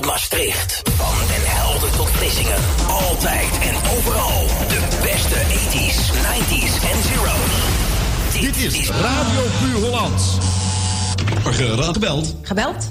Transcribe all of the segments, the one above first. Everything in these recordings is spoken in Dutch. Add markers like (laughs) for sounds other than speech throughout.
tot Maastricht. Van Den Helder tot Vlissingen. Altijd en overal. De beste 80s, 90s en zeros. Dit is Radio Puur Hollands. Gebeld. Gebeld?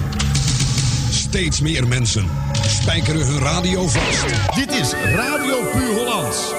Steeds meer mensen spijkeren hun radio vast. Dit is Radio Puur Hollands.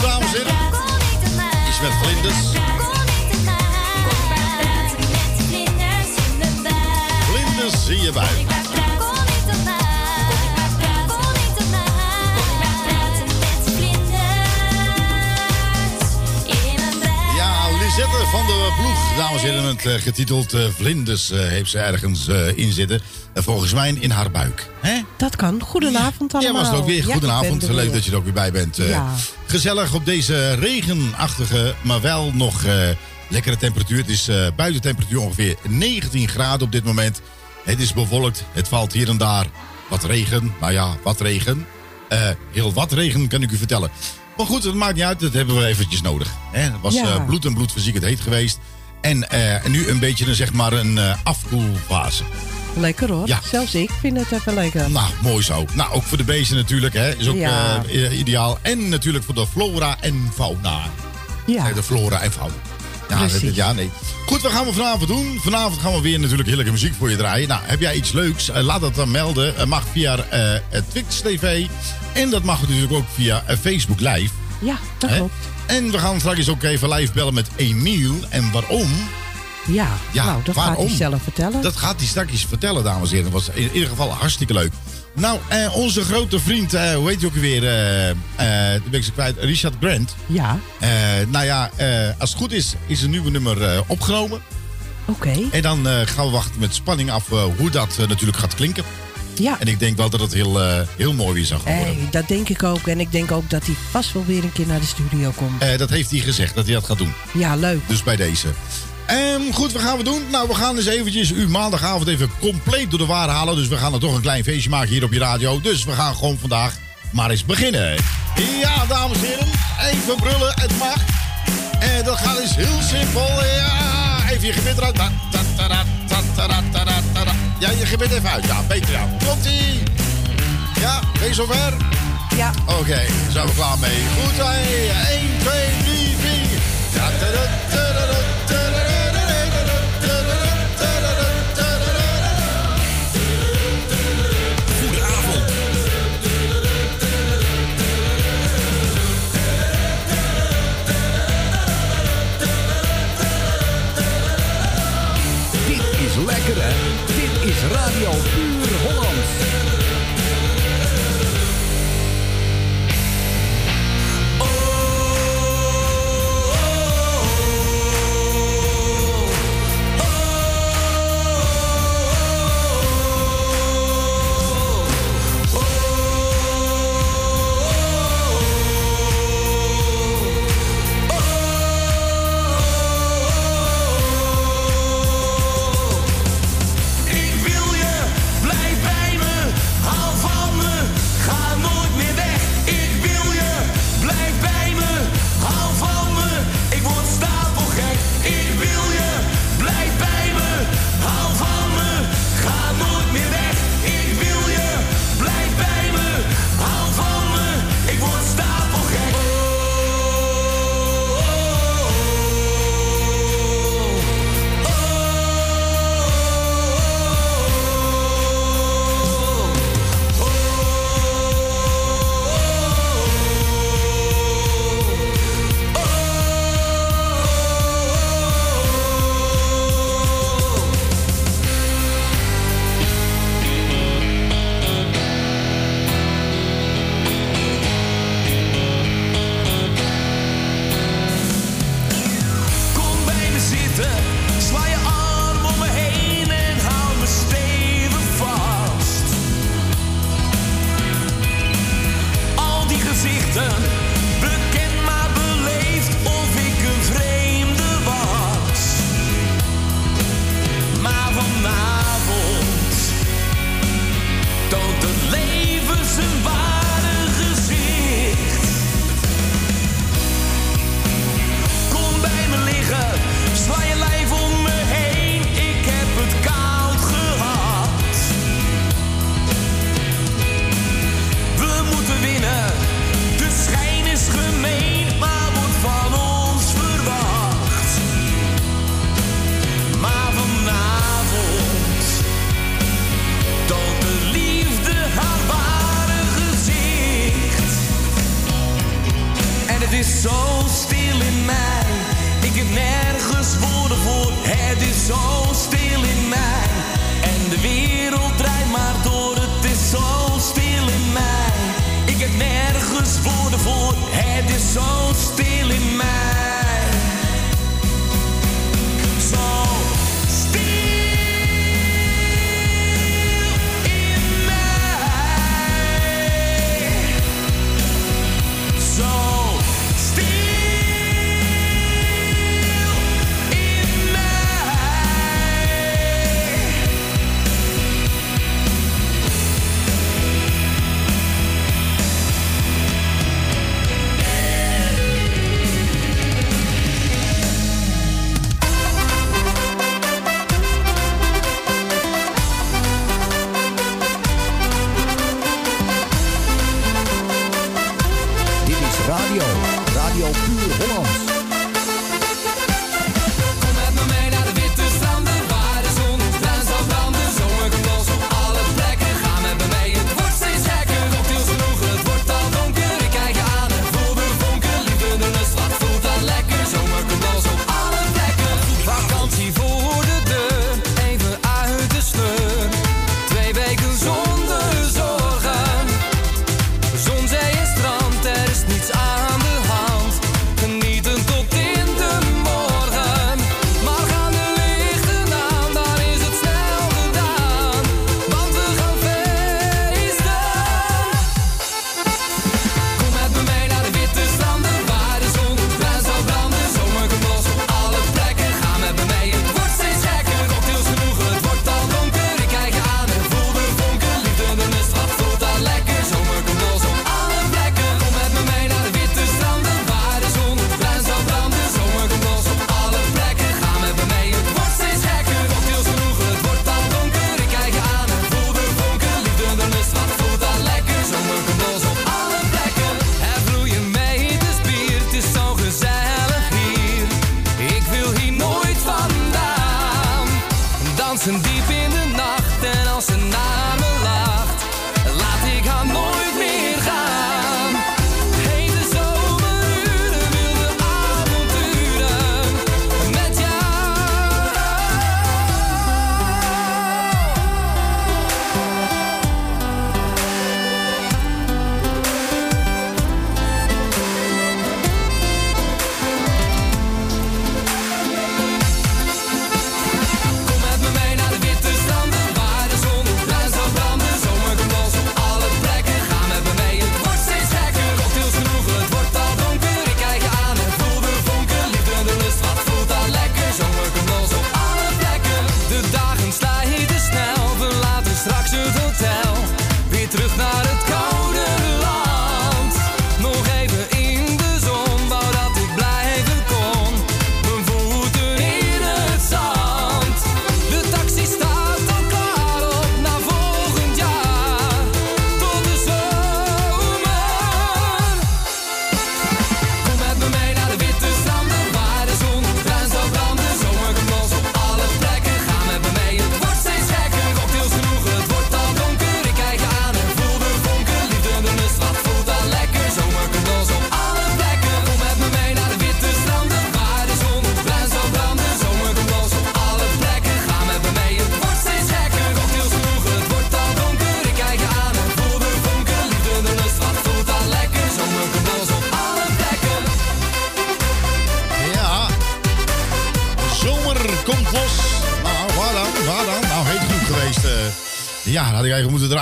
Goedenavond dames en heren. Is met vlinders. Vlinders zie je bij. Dames en heren, het eh, getiteld eh, Vlinders eh, heeft ze ergens in zitten. En volgens mij in haar buik. Hè? Dat kan. Goedenavond Ja, allemaal. was het ook weer. Ja, Goedenavond. er Leuk weer. dat je er ook weer bij bent. Ja. Gezellig op deze regenachtige, maar wel nog lekkere temperatuur. Het is buitentemperatuur ongeveer 19 graden op dit moment. Het is bewolkt. Het valt hier en daar wat regen. Nou ja, wat regen. Heel wat regen kan ik u vertellen. Maar goed, dat maakt niet uit. Dat hebben we eventjes nodig. Hè? Het was Ja. bloed en bloedfysiek het heet geweest. En eh, nu een beetje een, zeg maar een eh, afkoelfase. Lekker hoor. Ja. Zelfs ik vind het even lekker. Nou, mooi zo. Nou, ook voor de beesten natuurlijk, hè. Is ook Ja. eh, ideaal. En natuurlijk voor de flora en fauna. Ja. Nee, de flora en fauna. Ja, dat- ja, nee. Goed, wat gaan we vanavond doen? Vanavond gaan we weer natuurlijk heerlijke muziek voor je draaien. Nou, heb jij iets leuks? Laat dat dan melden. Mag via Twitch TV. En dat mag natuurlijk ook via Facebook Live. Ja, dat klopt. En we gaan straks ook even live bellen met Emiel. En waarom? Ja, Ja, nou, dat gaat waarom? hij zelf vertellen. Dat gaat hij straks vertellen, dames en heren. Dat was in ieder geval hartstikke leuk. Nou, eh, onze grote vriend, eh, hoe heet je ook weer? eh eh de ben ik zo kwijt, Richard Grant. Ja, Eh, nou ja, eh, als het goed is, is een nieuwe nummer eh, opgenomen. oké. En dan eh, gaan we wachten met spanning af hoe dat natuurlijk gaat klinken. Ja, En ik denk wel dat het heel, eh, heel mooi weer zou gaan worden. hey, dat denk ik ook. En ik denk ook dat hij vast wel weer een keer naar de studio komt. Eh, dat heeft hij gezegd, dat hij dat gaat doen. Ja, leuk. Dus bij deze. Ehm, goed, wat gaan we doen? Nou, we gaan eens eventjes u maandagavond even compleet door de waar halen. Dus we gaan er toch een klein feestje maken hier op je radio. Dus we gaan gewoon vandaag maar eens beginnen. Ja, dames en heren. Even brullen, het mag. En dat gaat is heel simpel. Ja, even je gebit eruit. Ja, je gebit even uit. Ja, beter ja. Komt-ie. Ja, ben je zover? Ja, Oké, daar zijn we klaar mee. Goed, hey. 1, 2, 3, 4. Ta- ta- da- ta- da- da- ta- da- da- da- da- da- ta- da- da- ta- da- da- ta- da- da- da. Goedenavond. Dit is lekker hè. Dit is Radio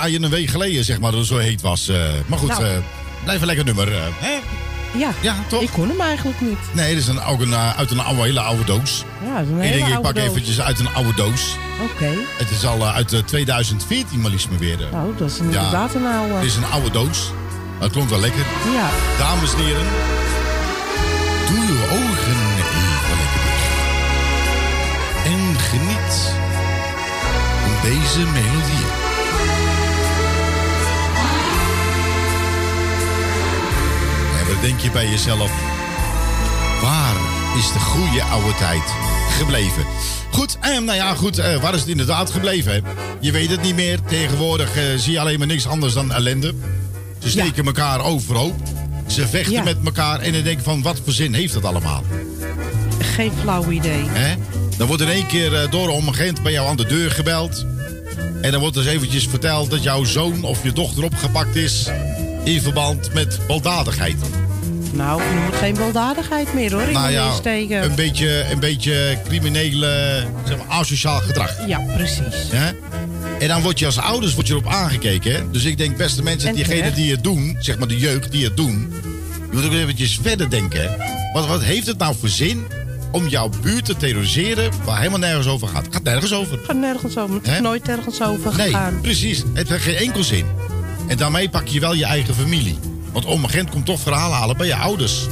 draaien een week geleden, zeg maar, dat het zo heet was. eh. maar goed, Nou. eh, blijf een lekker nummer. eh, hè? Ja, Ja, toch? ik kon hem eigenlijk niet. Nee, dat is een, ook een, uit een oude, hele oude doos. Ja, dat is een ik hele denk, ik oude pak doos. eventjes uit een oude doos. Oké. Het is al uit eh, 2014, maar liefst me weer. Nou, dat is inderdaad een oude. Het is een oude doos. Het klonk wel lekker. Ja. Dames en heren, doe uw ogen even lekker dicht. En geniet van deze melodie. Denk je bij jezelf? Waar is de goede oude tijd gebleven? Goed, eh, nou ja, goed, eh, waar is het inderdaad gebleven? Hè? Je weet het niet meer. Tegenwoordig eh, zie je alleen maar niks anders dan ellende. Ze steken elkaar overhoop. Ze vechten Ja. met elkaar en dan denk van, wat voor zin heeft dat allemaal? Geen flauw idee. Hè? Dan wordt in één keer eh, door een agent bij jou aan de deur gebeld. En dan wordt dus eventjes verteld dat jouw zoon of je dochter opgepakt is... in verband met baldadigheid. Nou, je moet geen baldadigheid meer hoor. In nou ja, steken. een beetje, een beetje criminele, zeg maar, asociaal gedrag. Ja, precies. En dan word je als ouders wordt je erop aangekeken. Hè? Dus ik denk, beste mensen, En diegenen terecht. die het doen, zeg maar de jeugd die het doen, je moet ook eventjes verder denken. Wat, wat heeft het nou voor zin om jouw buurt te terroriseren waar helemaal nergens over gaat? Gaat nergens over. Gaat nergens over. Het is nooit ergens over Nee, gegaan. precies. Het heeft geen enkel zin. En daarmee pak je wel je eigen familie. Want om een agent komt toch verhaal halen bij je ouders.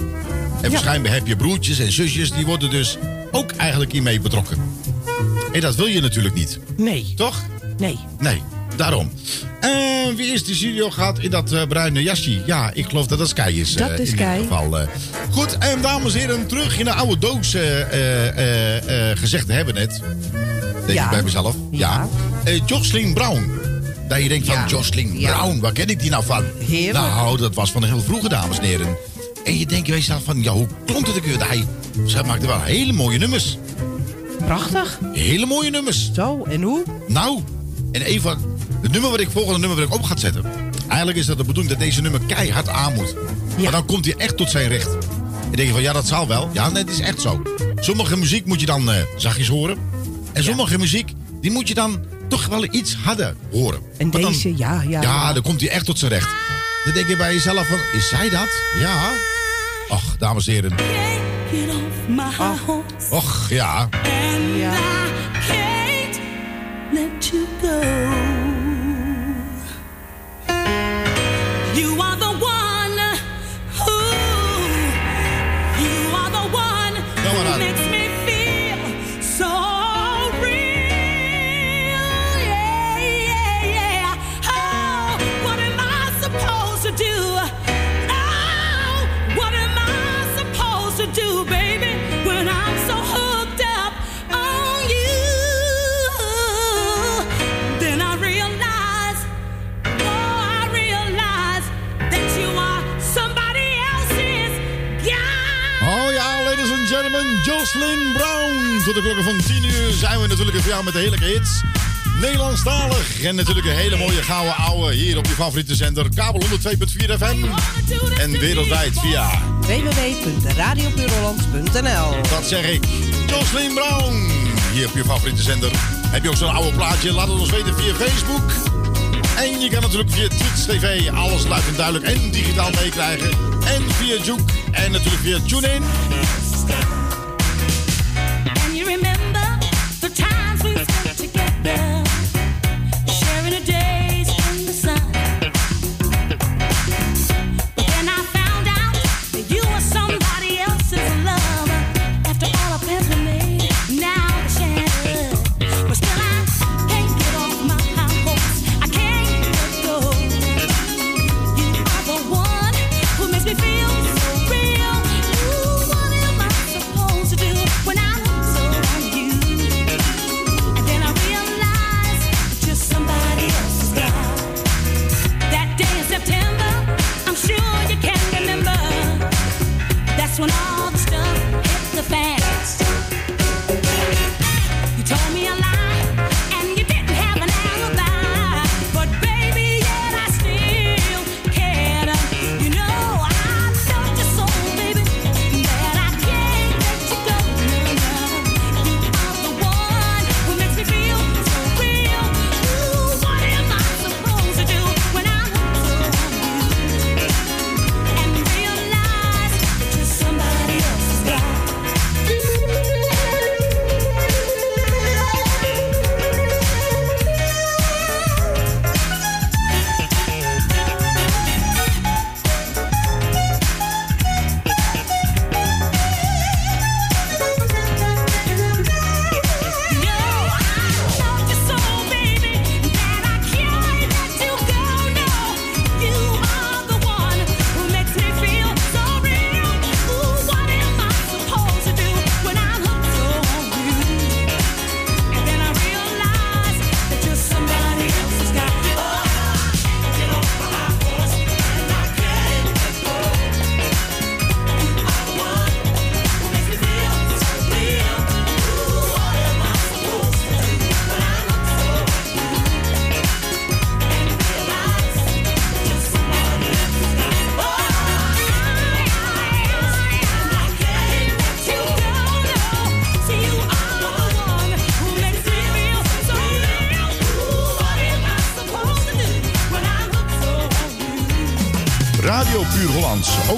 En waarschijnlijk heb je broertjes en zusjes, die worden dus ook eigenlijk hiermee betrokken. En dat wil je natuurlijk niet. Nee. Toch? Nee. Nee, daarom. En wie is de studio gaat in dat eh, bruine jasje? Ja, ik geloof dat dat Sky is. Dat eh, is in Sky. geval. eh. Goed, en dames en heren, terug in de oude doos gezegd te hebben net. Denk Ja. ik bij mezelf. Ja. Eh, Jocelyn Brown. Dat je denkt van, Ja. Jocelyn Ja. Brown, waar ken ik die nou van? Heerlijk. Nou, dat was van heel vroege, dames en heren. En je denkt bij jezelf van, ja, hoe klonk het ook weer? Hij, zij maakte wel hele mooie nummers. Prachtig. Hele mooie nummers. Zo, en hoe? Nou, en een van het nummer wat ik volgende nummer wat ik op ga zetten. Eigenlijk is dat de bedoeling dat deze nummer keihard aan moet. Maar dan komt hij echt tot zijn recht. En denk je van ja, dat zal wel. Ja, nee, het is echt zo. Sommige muziek moet je dan eh, zachtjes horen. En sommige muziek, die moet je dan toch wel iets harder horen. En Want dan- deze, ja, ja. ja, dan komt hij echt tot zijn recht. Dan denk je bij jezelf van, is zij dat? Ja. Och, dames en heren. Och, ja. Jocelyn Brown. Tot de klokken van 10 uur zijn we natuurlijk voor jou met de heerlijke hits. Nederlandstalig en natuurlijk een hele mooie gouden ouwe hier op je favoriete zender kabel 102.4 FM en wereldwijd via www.radiopuurhollands.nl Dat zeg ik, Jocelyn Brown hier op je favoriete zender. Heb je ook zo'n oude plaatje? Laat het ons weten via Facebook. En je kan natuurlijk via Twitch TV alles luid en duidelijk en digitaal meekrijgen. En via Juke en natuurlijk via TuneIn.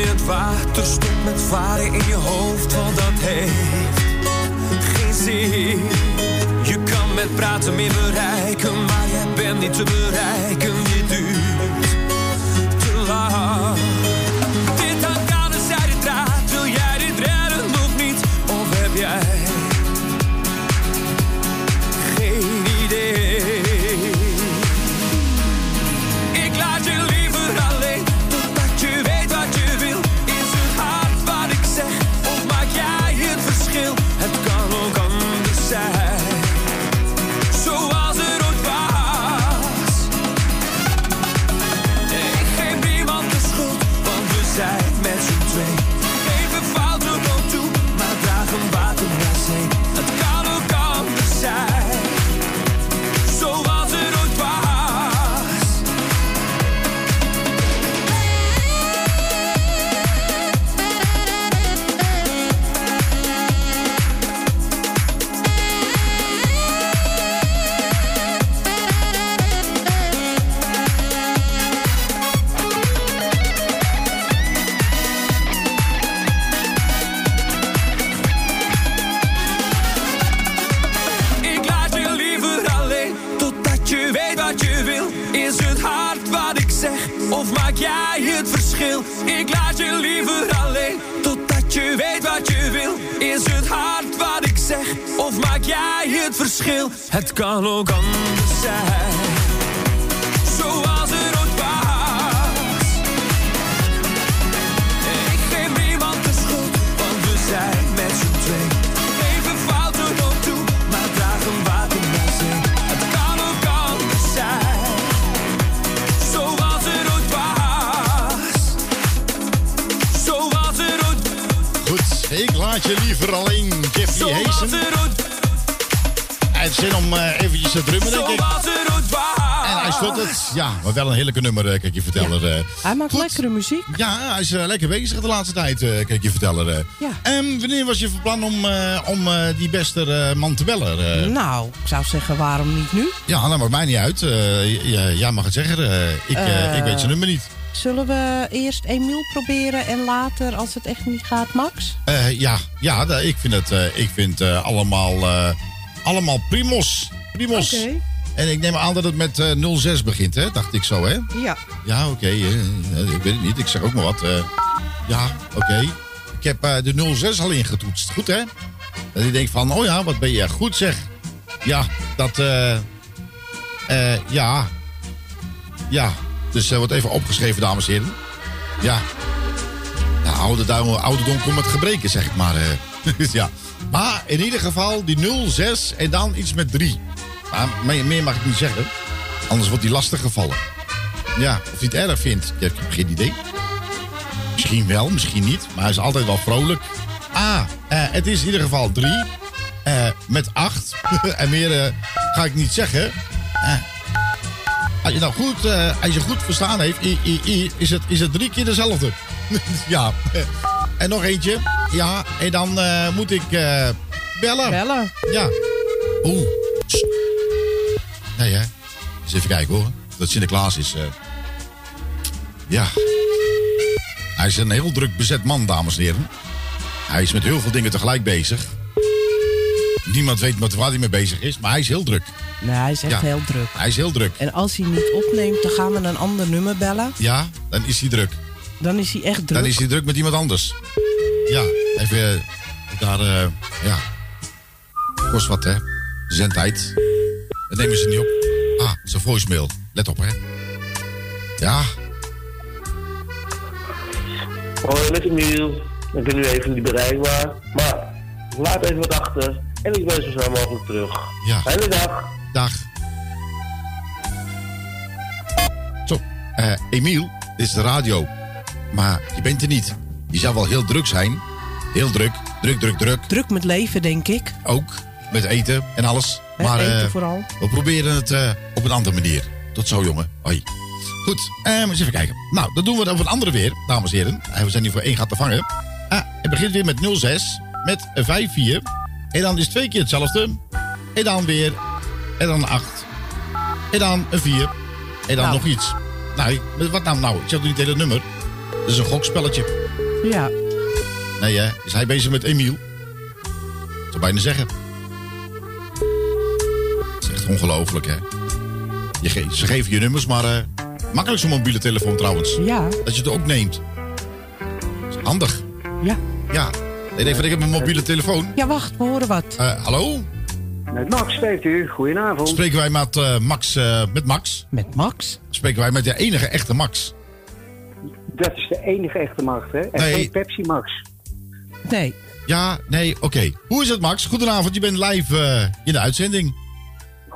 In het water, stop met varen in je hoofd, want dat heeft geen zin. Je kan met praten meer bereiken, maar jij bent niet te bereiken. Dit duurt maar wel een heerlijke nummer, eh, kan ik je vertellen. eh. Hij maakt Goed. lekkere muziek. Ja, hij is eh, lekker bezig de laatste tijd, kan ik je vertellen. Ja. En wanneer was je van plan om, om die beste man te bellen? Nou, ik zou zeggen, waarom niet nu? Ja, dat maakt mij niet uit. Ja, jij mag het zeggen. ik, ik weet zijn nummer niet. Zullen we eerst Emiel proberen en later, als het echt niet gaat, Max? Ja, ja ik vind het ik vind, allemaal, allemaal primos. Primos. Oké. En ik neem aan dat het met eh, 06 begint, hè? Dacht ik zo, hè? Ja. Ja, oké. eh, eh, ik weet het niet. Ik zeg ook maar wat. eh. ja, oké. Ik heb eh, de 06 al ingetoetst. Goed, hè? Dat ik denk van, oh ja, wat ben je goed, zeg. Ja, dat... eh eh, ja. Ja. Dus eh, wordt even opgeschreven, dames en heren. Ja. Ja, oude duim, ouderdom komt met gebreken, zeg ik maar. eh. (laughs) ja. Maar in ieder geval die 06 en dan iets met 3. Maar meer, mag ik niet zeggen. Anders wordt die lastig gevallen. Ja, of hij het erg vindt, ik heb geen idee. Misschien wel, misschien niet. Maar hij is altijd wel vrolijk. Ah, eh, het is in ieder geval 3. met 8. (laughs) en meer eh, ga ik niet zeggen. Eh, als je nou goed, eh, als je goed verstaan heeft, i, i, i, is, het, is het drie keer dezelfde. (laughs) ja. En nog eentje. Ja, en dan eh, moet ik eh, bellen. Bellen. Ja. Oeh. Eens even kijken hoor. Dat Sinterklaas is. eh. Ja. Hij is een heel druk bezet man, dames en heren. Hij is met heel veel dingen tegelijk bezig. Niemand weet met waar hij mee bezig is, maar hij is heel druk. Nee, hij is echt Ja. heel druk. Hij is heel druk. En als hij niet opneemt, dan gaan we een ander nummer bellen. Ja, dan is hij druk. Dan is hij echt druk. Dan is hij druk met iemand anders. Ja, even eh, daar, eh, ja. Kost wat, hè? Zendtijd. Dat nemen ze niet op. Zijn voicemail. Let op, hè? Ja, Hoi, met Emiel. Ik ben nu even niet bereikbaar. Maar laat even wat achter. En ik ben zo snel mogelijk terug. Ja. Fijne dag. dag. Zo, eh, Emiel, dit is de radio. Maar je bent er niet. Je zou wel heel druk zijn. Heel druk. Druk, druk, druk. Druk met leven, denk ik. Ook. Met eten en alles. Maar eten eh, vooral. we proberen het eh, op een andere manier. Tot zo, jongen. Hoi. Goed, eh, eens even kijken. Nou, dan doen we het op een andere weer, dames en heren. Eh, we zijn hier voor één gat te vangen. Het begint weer met 06, met een 5-4. En dan is twee keer hetzelfde. En dan weer, en dan een 8. En dan een 4. En dan Nou. nog iets. Nou, wat nou? Nou, ik zeg niet het hele nummer. Dat is een gokspelletje. Ja. Nee, hè? Is hij bezig met Emiel? Ik zou bijna zeggen. Echt ongelooflijk, hè? Je ge- ze geven je nummers, maar eh, makkelijk zo'n mobiele telefoon trouwens. Ja. Dat je het ook neemt. Dat is handig. Ja. Ja. Nee, ik heb een mobiele telefoon. Ja, wacht, we horen wat. Eh, hallo? Met Max spreekt u. Goedenavond. Spreken wij met eh, Max, eh, met Max? Met Max? Spreken wij met de enige echte Max? Dat is de enige echte macht, hè? En Nee. geen Pepsi Max. Nee. Ja, nee, oké. Hoe is het, Max? Goedenavond, je bent live eh, in de uitzending.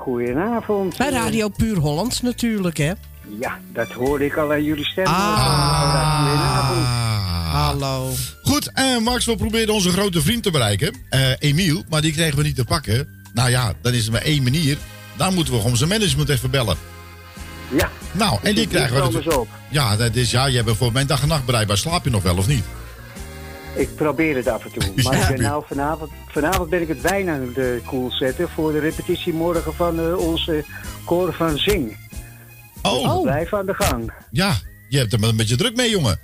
Goedenavond. Bij Radio Puur Hollands natuurlijk, hè? Ja, dat hoorde ik al aan jullie stem. Ah. Goedenavond. Hallo. Goed, eh, Max, we proberen onze grote vriend te bereiken. eh, Emiel, maar die kregen we niet te pakken. Nou ja, dan is er maar één manier. Dan moeten we gewoon zijn management even bellen. Ja. Nou, en die krijgen we komen natuurlijk... op. Ja, dat is, ja, je bent voor mijn dag en nacht bereikbaar. Slaap je nog wel of niet? Ik probeer het af en toe. (laughs) Maar Ja. ik ben nou vanavond, vanavond ben ik het wijn aan het eh, koel zetten voor de repetitie morgen van eh, onze koor van Zing. Oh. Blijf aan de gang. Ja, je hebt er maar een beetje druk mee, jongen.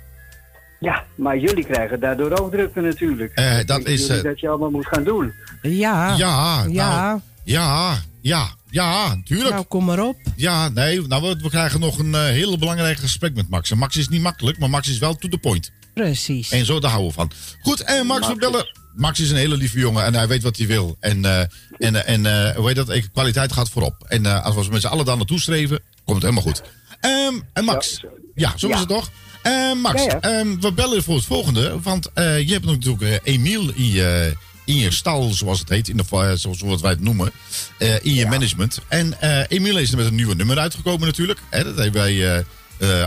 Ja, maar jullie krijgen daardoor ook drukte natuurlijk. Eh, dat Denken is, eh, dat je allemaal moet gaan doen. Ja. Ja, Ja. nou, ja, ja, ja, tuurlijk. Nou, kom maar op. Ja, nee, nou, we, we krijgen nog een eh, heel belangrijk gesprek met Max. En Max is niet makkelijk, maar Max is wel to the point. Precies. En zo, daar houden we van. Goed, en Max, we Max bellen. Max is een hele lieve jongen en hij weet wat hij wil. En, eh, en, eh, en eh, hoe heet dat? Kwaliteit gaat voorop. En eh, als we met z'n allen daar naartoe streven, komt het helemaal goed. Ehm, en Max, ja, zo is Ja. het toch? Eh, Max, Ja, ja. ehm, we bellen voor het volgende. Want eh, je hebt natuurlijk Emiel in je, in je stal, zoals het heet, in de, zoals wij het noemen, eh, in je management. En eh Emiel is er met een nieuwe nummer uitgekomen natuurlijk. Hè, dat hebben wij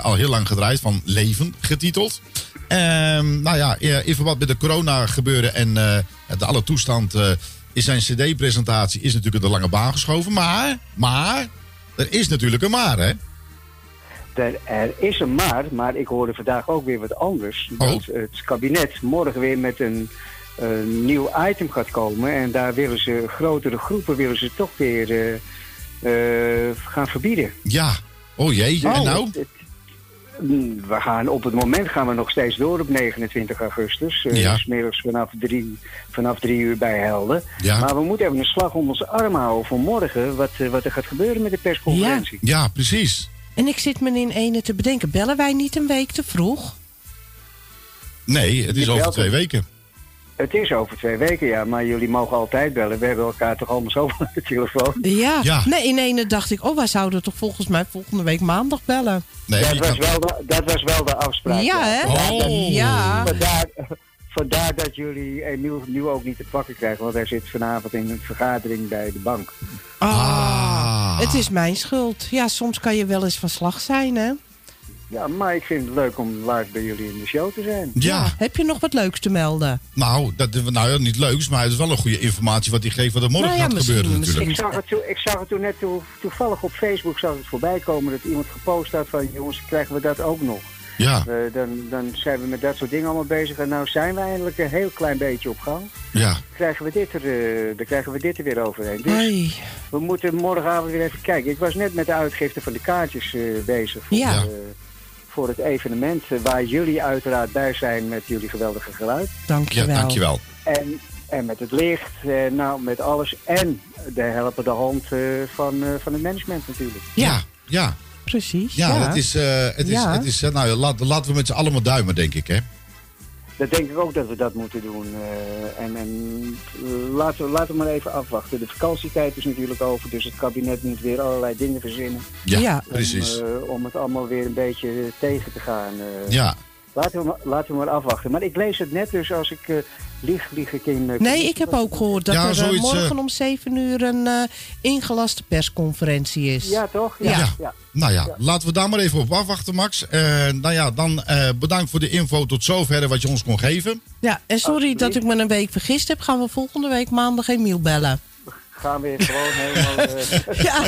al heel lang gedraaid, van Leven getiteld. Ehm, nou ja, eh, in verband met de corona gebeuren en eh, de alle toestand eh, is zijn cd-presentatie is natuurlijk de lange baan geschoven. Maar, maar, er is natuurlijk een maar, hè? Er, er is een maar, maar ik hoorde vandaag ook weer wat anders. Oh. Dat het kabinet morgen weer met een, een nieuw item gaat komen. En daar willen ze grotere groepen willen ze toch weer eh, eh, gaan verbieden. Ja. Oh jee, en nou? Het- we gaan, op het moment gaan we nog steeds door op 29 augustus. eh Ja. smiddags vanaf drie, vanaf drie uur bij Helden. Ja. Maar we moeten even een slag om onze arm houden voor morgen. Wat, eh, wat er gaat gebeuren met de persconferentie. Ja, precies. En ik zit me in ene te bedenken, bellen wij niet een week te vroeg? Nee, het is Je over twee weken. Het is over twee weken, ja, maar jullie mogen altijd bellen. We hebben elkaar toch allemaal zo (laughs) aan de telefoon. Ja. Ja. Nee, in ene dacht ik, oh, wij zouden toch volgens mij volgende week maandag bellen. Nee, Dat was, kan- wel de, dat was wel de afspraak. Ja, hè? Oh. Ja. Vandaar, vandaar dat jullie Emiel nu ook niet te pakken krijgen, want hij zit vanavond in een vergadering bij de bank. Ah. Het is mijn schuld. Ja, soms kan je wel eens van slag zijn, hè? Ja, maar ik vind het leuk om live bij jullie in de show te zijn. Ja, Heb je nog wat leuks te melden? nou, dat, nou ja, niet leuks, maar het is wel een goede informatie wat hij geeft wat er morgen Nou ja, gaat misschien- gebeuren natuurlijk. Ik zag het, toen, ik zag het toen net toe, toevallig op Facebook zag het voorbij komen dat iemand gepost had van jongens, krijgen we dat ook nog? Ja, Eh, dan, dan zijn we met dat soort dingen allemaal bezig en nou zijn we eindelijk een heel klein beetje op gang. ja. Krijgen we dit er, eh, dan krijgen we dit er weer overheen. Dus Hoi. we moeten morgenavond weer even kijken. Ik was net met de uitgifte van de kaartjes eh, bezig voor, Ja. Voor het evenement. eh, waar jullie uiteraard bij zijn met jullie geweldige geluid. Ja, Dankjewel. dankjewel. En, en met het licht, eh, nou met alles. En de helpende hand eh, van, eh, van het management natuurlijk. Ja, ja. Precies. Ja, Ja, het is, eh, het is, Ja. het is nou, laten we met z'n allen maar duimen, denk ik, hè? Dat denk ik ook dat we dat moeten doen. eh, en en eh, laten, we, laten we maar even afwachten. De vakantietijd is natuurlijk over, dus het kabinet moet weer allerlei dingen verzinnen. Ja, Ja. precies. Om, eh, om het allemaal weer een beetje tegen te gaan. eh. ja, Laten we, laten we maar afwachten. Maar ik lees het net, dus als ik lieg, lieg ik in... eh, Nee, ik heb ook gehoord dat Ja, er eh, zoiets, morgen eh, om 7 uur een eh, ingelaste persconferentie is. Ja, toch? Ja. ja. nou ja, laten we daar maar even op afwachten, Max. Nou ja, dan eh, bedankt voor de info tot zover wat je ons kon geven. Ja, en sorry dat ik me een week vergist heb. Gaan we volgende week maandag Emiel bellen. Gaan we gewoon helemaal... (laughs) eh, Ja,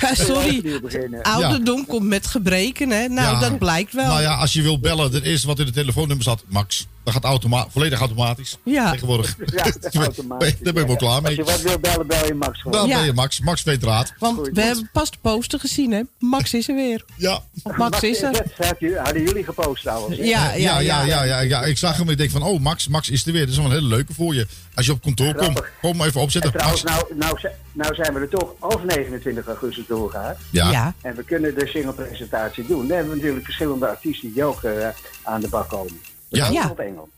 ja, sorry. Ouderdom komt met gebreken, hè? Nou, Ja. dat blijkt wel. Nou ja, als je wil bellen, het eerste wat in de telefoonnummer staat, Max. Dat gaat automa volledig automatisch. Ja. Tegenwoordig. Ja, dat is automatisch. (laughs) Daar ben je wel klaar Als mee. je wat wil bellen, bel je Max gewoon. Dan Ja. ben je Max. Max weet raad. Want Goed. we hebben pas de poster gezien, hè? Max is er weer. Ja. Max is er. dat u- hadden jullie gepost trouwens. Ja, Ja, ja, ja, ja, ja. Ik zag hem en ik denk van, oh, Max, Max is er weer. Dat is wel een hele leuke voor je. Als je op kantoor komt, kom maar even En opzetten. trouwens, nou, nou, zi- nou zijn we er toch over 29 augustus doorgegaan. Ja. Ja. En we kunnen de singlepresentatie doen. Dan hebben we natuurlijk verschillende artiesten die ook eh, aan de bak komen. Ja. Ja. Ja. Op Engel.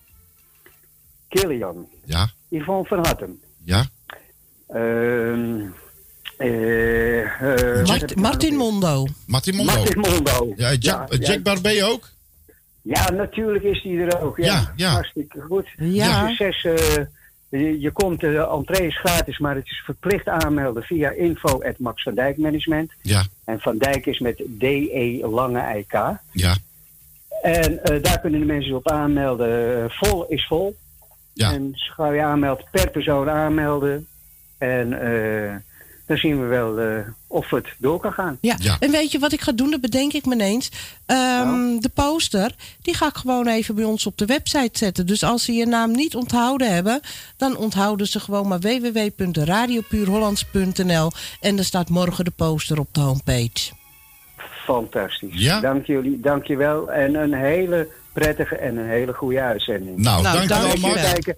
Killian. Ja, Yvonne van Hattem. ja. Ehm, eh, eh, Mart- ik nou Martin Mondo. Martin? Mondo. Martin Mondo. Ja, Jack, ja, Jack Barbé ook? ja, natuurlijk is die er ook. Ja, Ja, ja. Hartstikke goed. Ja. Succes. eh, je, je komt, de entree is gratis, maar het is verplicht aanmelden via info at Max van Dijk Management. Ja, En Van Dijk is met DE lange IK. ja, En eh, daar kunnen de mensen op aanmelden. Eh, vol is vol. ja. En ga je aanmelden, per persoon aanmelden. En eh, dan zien we wel eh, of het door kan gaan. Ja. Ja. en weet je wat ik ga doen? Dat bedenk ik me ineens. Ehm, Nou? De poster, die ga ik gewoon even bij ons op de website zetten. Dus als ze je naam niet onthouden hebben, dan onthouden ze gewoon maar www.radiopuurhollands.nl en er staat morgen de poster op de homepage. Fantastisch. Ja? Dank jullie, dank je wel. En een hele prettige en een hele goede uitzending. Nou, Nou, dankjewel dankjewel. Max. Kijken.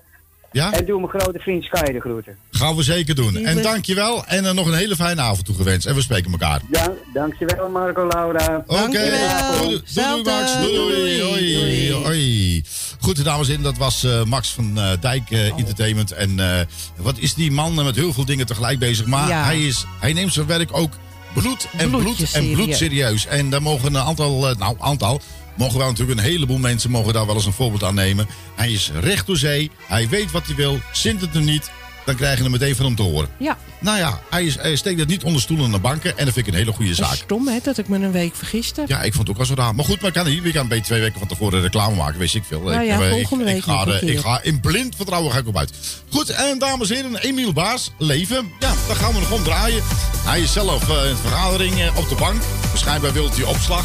Ja, En doe mijn grote vriend Sky de groeten. gaan we zeker doen. En dankjewel. En eh, nog een hele fijne avond toegewenst. En we spreken elkaar. Ja, dankjewel Marco Laura. Oké, Dankjewel. doei, Max. Doei, doei, Doei. doei, Doei. doei. Goed, dames en heren, dat was eh, Max van eh, Dijk Entertainment. En eh, wat is die man met heel veel dingen tegelijk bezig. Maar Ja. hij, is, hij neemt zijn werk ook bloed en bloed en bloed serieus. En daar mogen een aantal, nou aantal, mogen wel natuurlijk een heleboel mensen mogen daar wel eens een voorbeeld aan nemen. Hij is recht door zee, hij weet wat hij wil, zint het hem niet, dan krijg je hem meteen van hem te horen. Ja, Nou ja, hij, is, hij steekt het niet onder stoelen en banken en dat vind ik een hele goede zaak. stom hè, dat ik me een week vergiste. Ja, ik vond het ook wel zo raar. Maar goed, maar kan niet. We gaan bij twee weken van tevoren reclame maken, weet ik veel. Nou ik, ja, eh, volgende ik, week ik, ga, een er- ik ga in blind vertrouwen ga ik op uit. Goed, en dames en heren, Emiel Baas, leven. Ja, daar gaan we nog om draaien. Hij is zelf eh, in een vergadering eh, op de bank. Waarschijnlijk wilt hij opslag.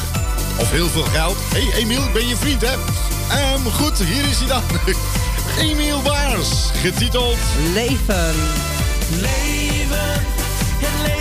Of heel veel geld. Hé, hey, Emiel, ik ben je vriend, hè? Ehm, goed, hier is hij dan. (laughs) Emiel Baas, getiteld... Leven. Leven, het leven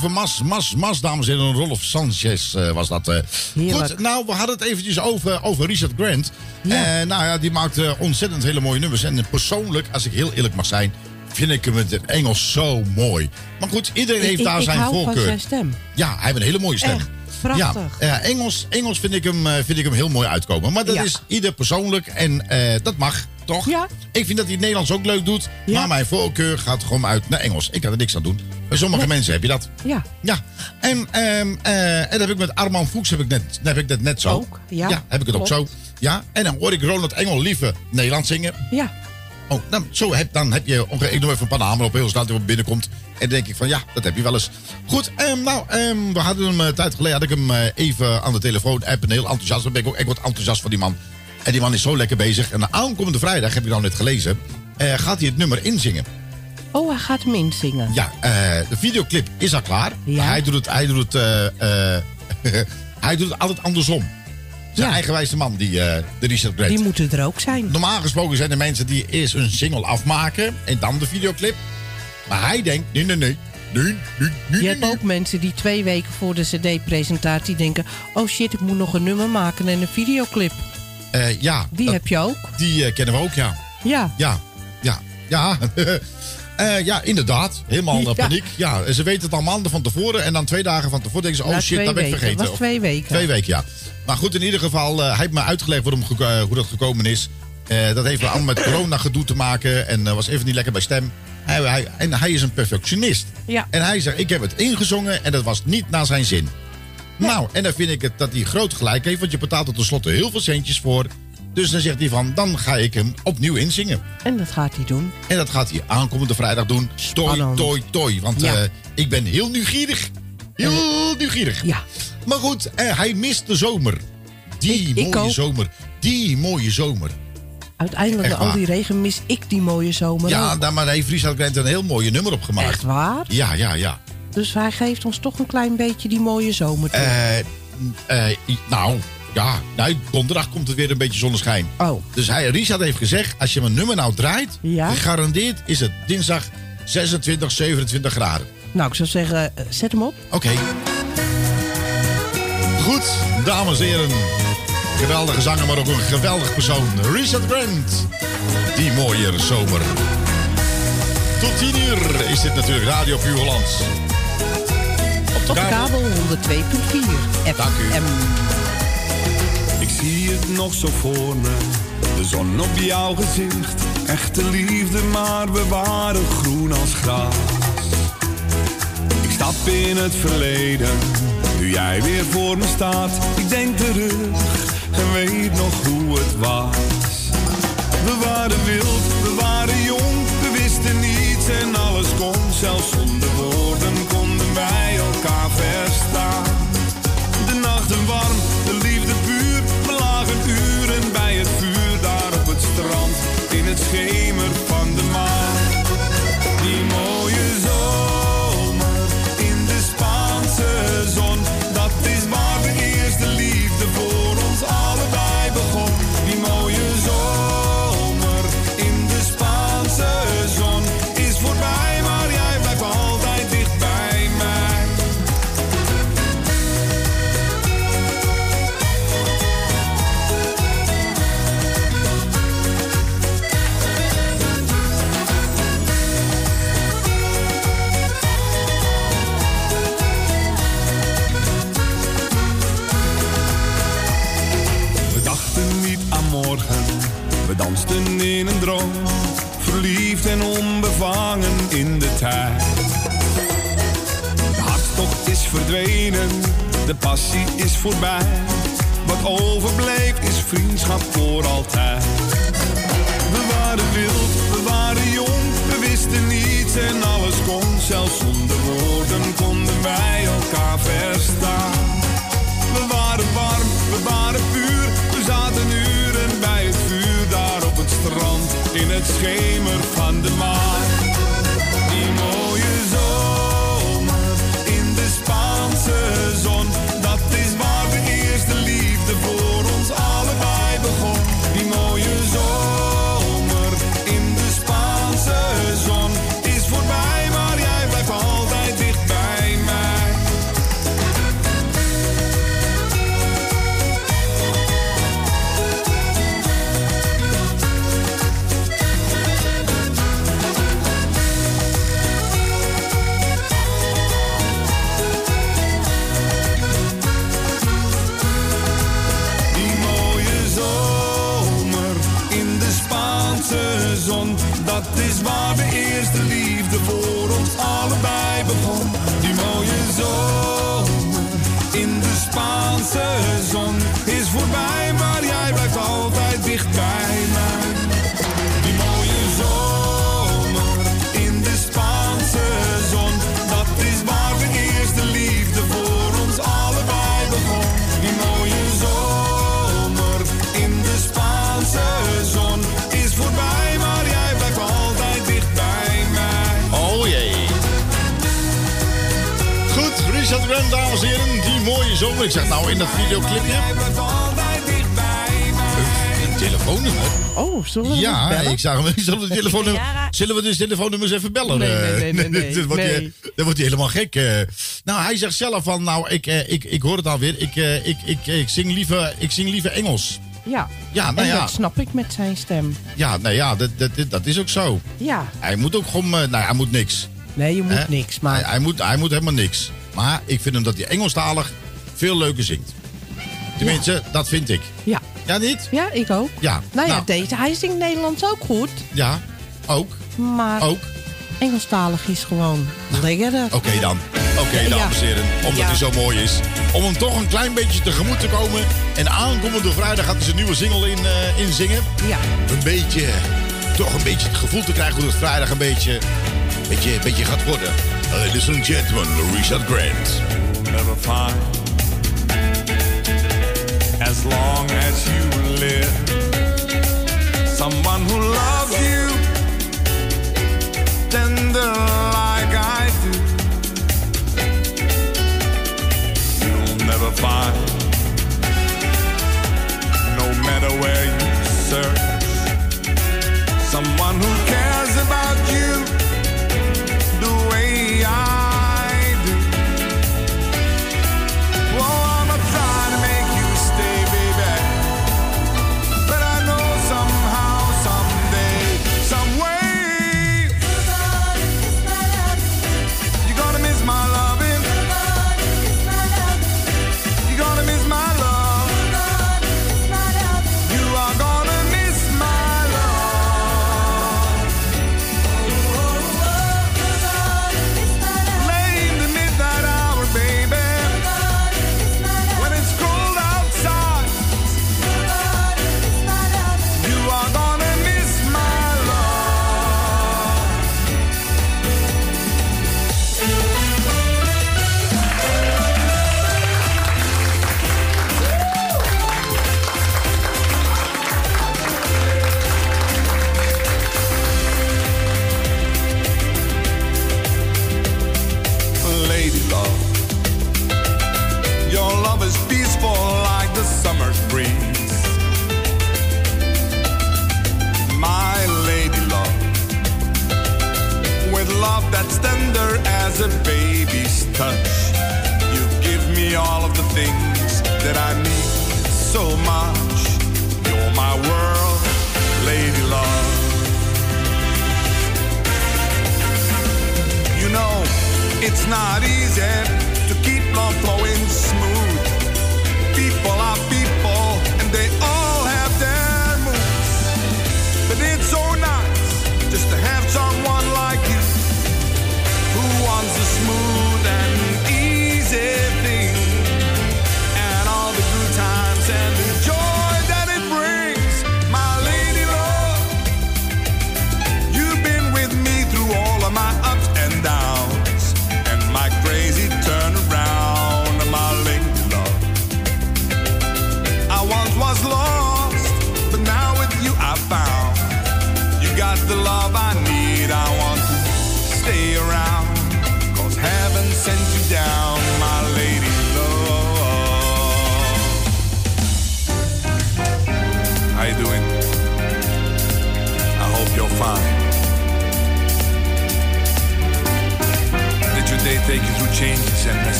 ging over Mas, Mas, Mas, dames en heren. Rolf Sanchez eh, was dat. Heerlijk. Goed, nou, we hadden het eventjes over, over Richard Grant. Ja. Eh, nou ja, die maakt ontzettend hele mooie nummers. En persoonlijk, als ik heel eerlijk mag zijn, vind ik hem in het Engels zo mooi. Maar goed, iedereen heeft ik, daar ik zijn voorkeur. zijn stem. Ja, hij heeft een hele mooie stem. Echt, prachtig. Ja, ja, Engels, Engels vind, ik hem, eh, vind ik hem heel mooi uitkomen. Maar dat Ja. is ieder persoonlijk en eh, dat mag, toch? Ja. Ik vind dat hij het Nederlands ook leuk doet. Ja. Maar mijn voorkeur gaat gewoon uit naar Engels. Ik kan er niks aan doen. Bij sommige mensen heb je dat. Ja. Ja. En, ehm, eh, en dat heb ik met Armand Fuchs heb ik net, heb ik dat net zo. Ook, ja. heb ik het ook zo. Ja. En dan hoor ik Ronald Engel liever Nederlands zingen. Ja. Oh, dan, zo heb, dan heb je ongeveer, ik noem even een paar namen op heel snel die binnenkomt. En dan denk ik van ja, dat heb je wel eens. Goed, ehm, nou, ehm, we hadden hem een tijd geleden, had ik hem eh, even aan de telefoon appen. Heel enthousiast, dan ben ik ook echt wat enthousiast van die man. En die man is zo lekker bezig. En de aankomende vrijdag, heb ik nou net gelezen, eh, gaat hij het nummer inzingen. Oh, hij gaat hem inzingen. Ja, eh, de videoclip is al klaar. Ja. Hij doet het, hij doet het, eh, eh, (laughs) hij doet het altijd andersom. Zijn Ja. eigenwijze man, die, eh, de Richard Grant. Die moeten er ook zijn. Normaal gesproken zijn er mensen die eerst een single afmaken en dan de videoclip. Maar hij denkt, nee, nee, nee. Nee, nee, nee, Je hebt ook mensen die twee weken voor de cd-presentatie denken... oh shit, ik moet nog een nummer maken en een videoclip. Eh, ja, Die dat- heb je ook. die eh, kennen we ook, ja. Ja. Ja, ja, ja. (laughs) Eh, ja, inderdaad. Helemaal Ja. paniek. Ja, ze weten het al maanden van tevoren. En dan twee dagen van tevoren denken ze... Oh shit, dat ben ik vergeten. Het was twee weken. Twee weken, ja. Maar goed, in ieder geval, eh, hij heeft me uitgelegd waarom, eh, hoe dat gekomen is. Dat heeft allemaal met corona gedoe te maken. En was even niet lekker bij stem. Hij, hij, en hij is een perfectionist. Ja. En hij zegt, ik heb het ingezongen en dat was niet naar zijn zin. Nou, en dan vind ik het dat hij groot gelijk heeft. Want je betaalt er tenslotte heel veel centjes voor. Dus dan zegt hij van, dan ga ik hem opnieuw inzingen. En dat gaat hij doen. En dat gaat hij aankomende vrijdag doen. Toi, toi, toi. Want Ja. eh, ik ben heel nieuwsgierig. Heel nieuwsgierig. Ja. Maar goed, eh, hij mist de zomer. Die Ik- mooie zomer. Die mooie zomer. Uiteindelijk, al die regen, mis ik die mooie zomer Ja, daar maar heeft Richard Grant een heel mooie nummer op gemaakt. Echt waar? Ja, ja, ja. Dus hij geeft ons toch een klein beetje die mooie zomer toe. Eh, nou, ja. Nou, donderdag komt het weer een beetje zonneschijn. Oh. Dus hij, Richard heeft gezegd, als je mijn nummer nou draait... Ja. gegarandeerd is het dinsdag 26, 27 graden. Nou, ik zou zeggen, eh, zet hem op. Oké. Goed, dames en heren. Geweldige zanger, maar ook een geweldig persoon. Richard Grant. Die mooie zomer. Tot 10 uur is dit natuurlijk Radio Puur Hollands. Op de kabel 102.4 Dank u. Ik zie het nog zo voor me, de zon op jouw gezicht. Echte liefde, maar we waren groen als gras. Ik stap in het verleden, nu jij weer voor me staat. Ik denk terug en weet nog hoe het was. We waren wild, we waren jong, we wisten niets en alles kon. Zelfs zonder woorden konden wij elkaar verstaan. De nachten warm, In het schemer van de maan. De passie is voorbij. Wat overbleef is vriendschap voor altijd. We waren wild, we waren jong, we wisten niets en alles kon. Zelfs zonder woorden konden wij elkaar verstaan. We waren warm, we waren puur. We zaten uren bij het vuur daar op het strand. In het schemer van de maan. Mooie zomer. Ik zeg nou in dat videoclipje. Een telefoonnummer. Oh, zullen we Ja, bellen? ik zag hem. (laughs) Zullen we, de telefoonnummer, zullen we dus telefoonnummers even bellen? Nee, nee, Eh, nee, nee, nee, (laughs) dan, wordt nee. Hij, dan wordt hij helemaal gek. eh. Nou, hij zegt zelf van, nou, ik, eh, ik, ik hoor het alweer. Ik, ik, ik, ik, zing liever, ik zing liever Engels. Ja. Ja, nou en ja. dat snap ik met zijn stem. Ja, nou ja, dat, dat, dat is ook zo. Ja. Hij moet ook gewoon, nou, hij moet niks. Nee, je moet niks, maar... Hij, hij, moet, hij moet helemaal niks. Maar ik vind hem dat hij Engelstalig veel leuker zingt. Tenminste, dat vind ik. Ja. Ja, niet? Ja, ik ook. Ja. Nou ja, Nou. deze, hij zingt Nederlands ook goed. Ja, ook. Maar Ook. Engelstalig is gewoon lekkerder. Oké dan. Oké, dames en heren. Omdat Ja. hij zo mooi is. Om hem toch een klein beetje tegemoet te komen. En aankomende vrijdag gaat hij zijn nieuwe single in, eh, inzingen. Ja. Een beetje, toch een beetje het gevoel te krijgen hoe het vrijdag een beetje, beetje, beetje gaat worden. Ladies and gentlemen, Richard Grant.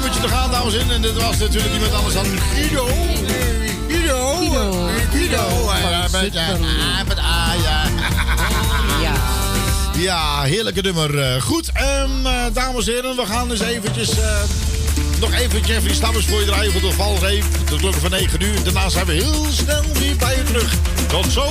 Nummertje te gaan, dames en heren. En dit was natuurlijk iemand anders dan Guido. Guido. Guido. Guido. Ja, met, ja, met A, (laughs) ja. Ja, heerlijke nummer. Eh, Goed, eh, dames en heren, we gaan dus eventjes... eh, nog even Jeffrey Stammers voor je draaien voor de valreep. De klokken van 9 uur. Daarna zijn we heel snel weer bij je terug. Tot zo.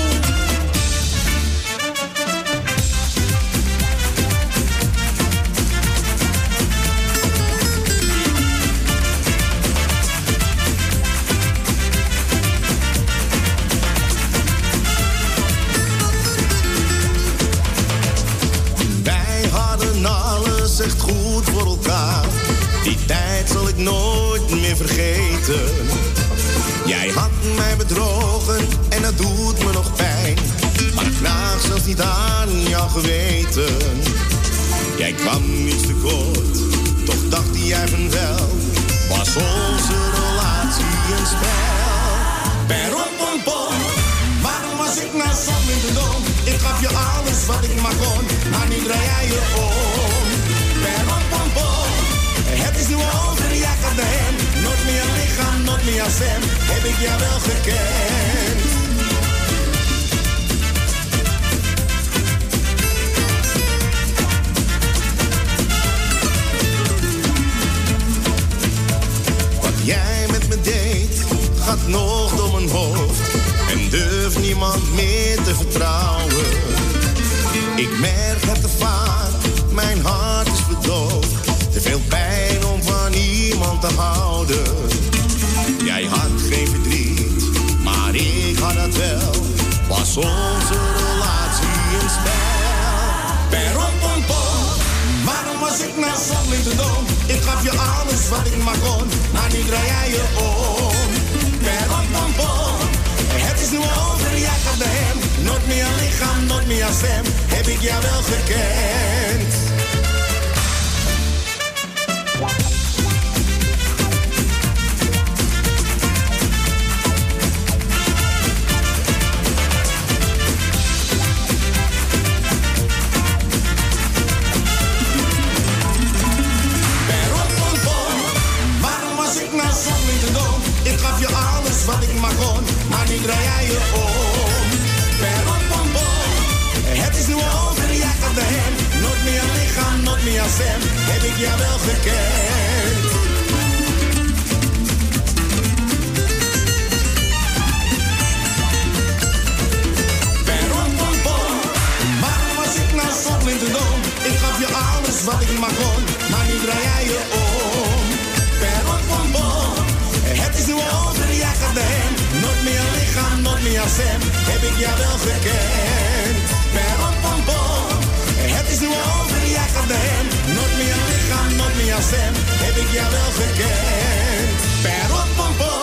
Doet me nog pijn. Maar ik vraag zelfs niet aan jou geweten. Jij kwam niet te kort, toch dacht jij van wel. Was onze relatie een spel? Peropompom, waarom was ik nou zo minder dom? Ik gaf je alles wat ik maar kon, maar nu draai jij je om. Peropompom, het is nu over, jij gaat hem. Nooit meer lichaam, nooit meer stem, heb ik jou wel gekend. Durf niemand meer te vertrouwen. Ik merk het te vaak, mijn hart is verdoofd. Te veel pijn om van iemand te houden. Jij had geen verdriet, maar ik had dat wel. Was onze relatie een spel? Peropompom, waarom was ik nou zo dom? Ik gaf je alles wat ik maar kon, maar nu draai jij je om. Over, naar hem. Nooit meer lichaam, nooit meer stem, heb ik jou wel gekend. draai jij je om. Per bom, bom. Het is nu over, jij gaat de hem. Nooit meer lichaam, nooit meer stem. Heb ik jou wel gekend. Per bom. Maar was ik nou zo in de doom? Ik gaf je alles wat ik maar kon stem, heb ik jou wel gekend. Perron pompom, het is nu over, ja gedaan. Nooit meer lichaam, nooit meer stem, heb ik jou wel gekend. Perron pompom. Doe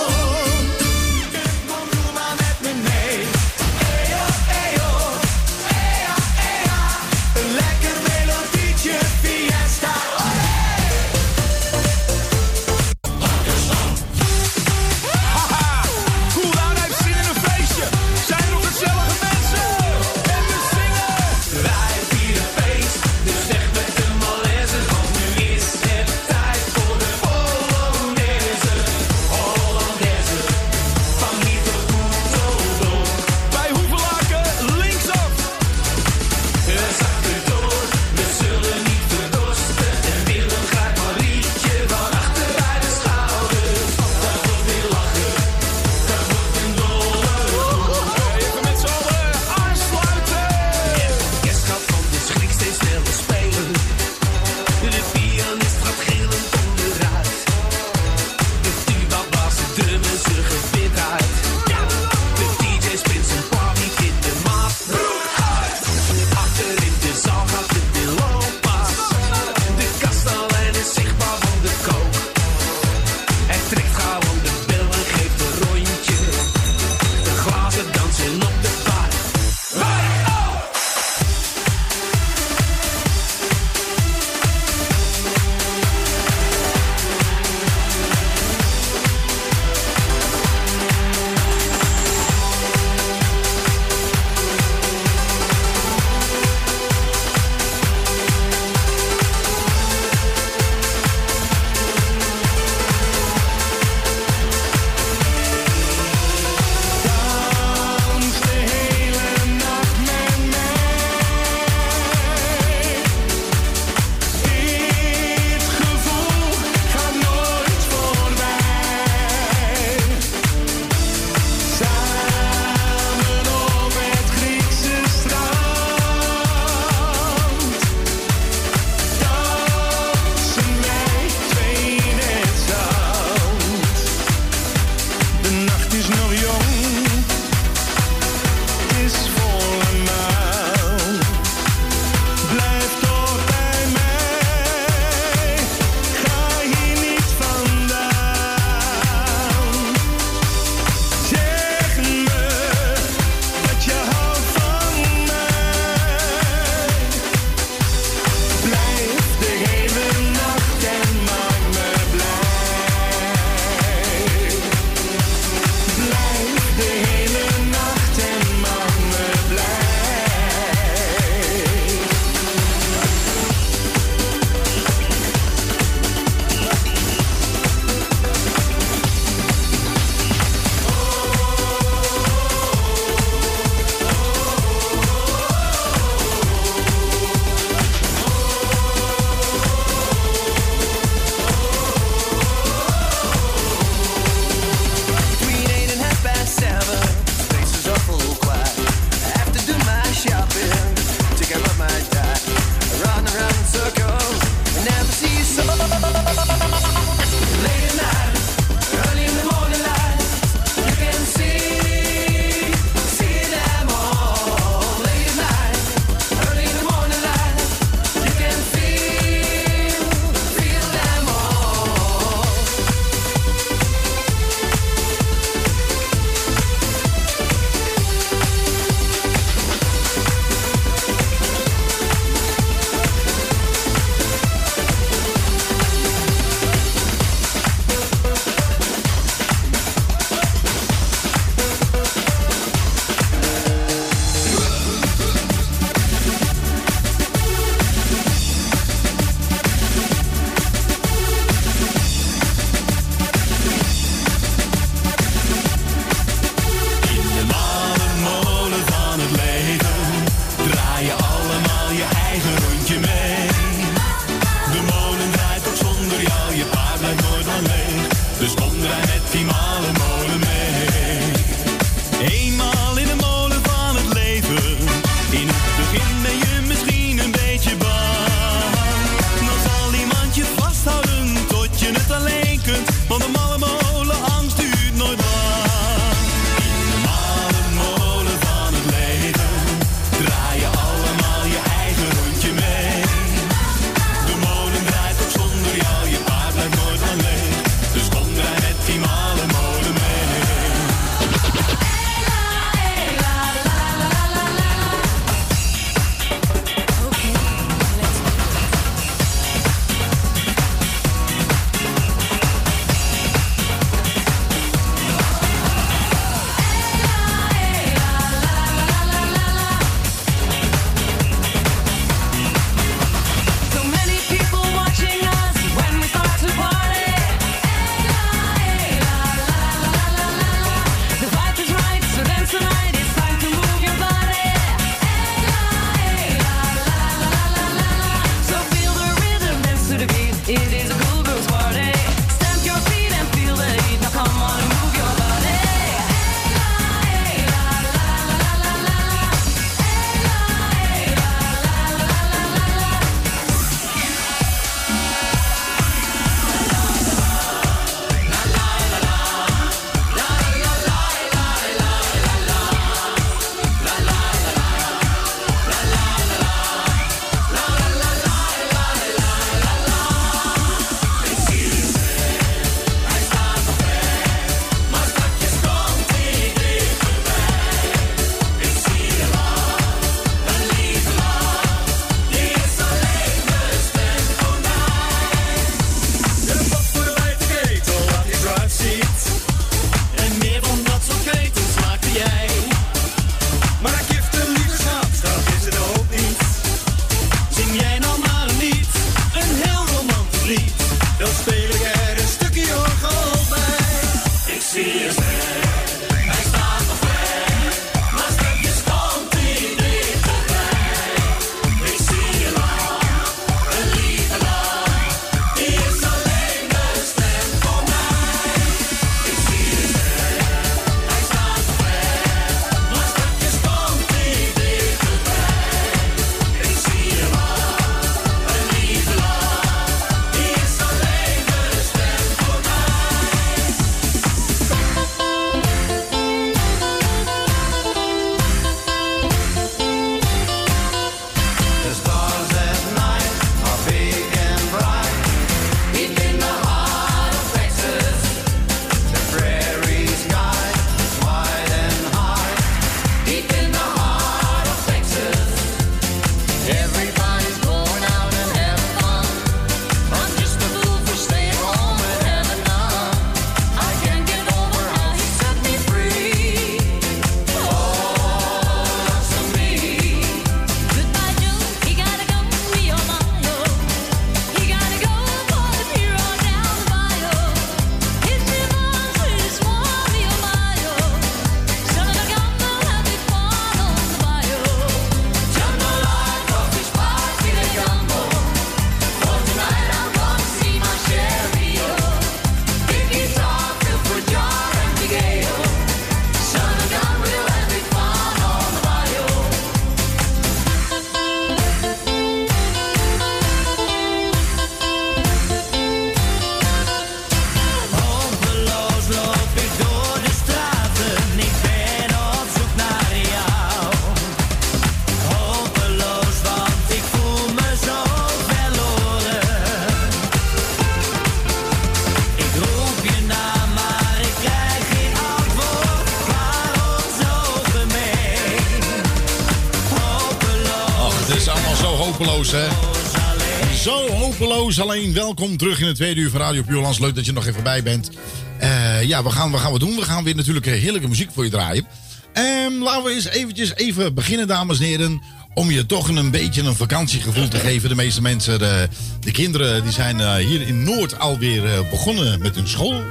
welkom terug in het tweede uur van Radio Puurlands. Leuk dat je nog even bij bent. Eh, ja, we gaan, we gaan wat doen. We gaan weer natuurlijk eh, heerlijke muziek voor je draaien. Ehm, laten we eens eventjes even beginnen, dames en heren. Om je toch een beetje een vakantiegevoel te geven. De meeste mensen, de, de kinderen, die zijn eh, hier in Noord alweer begonnen met hun school.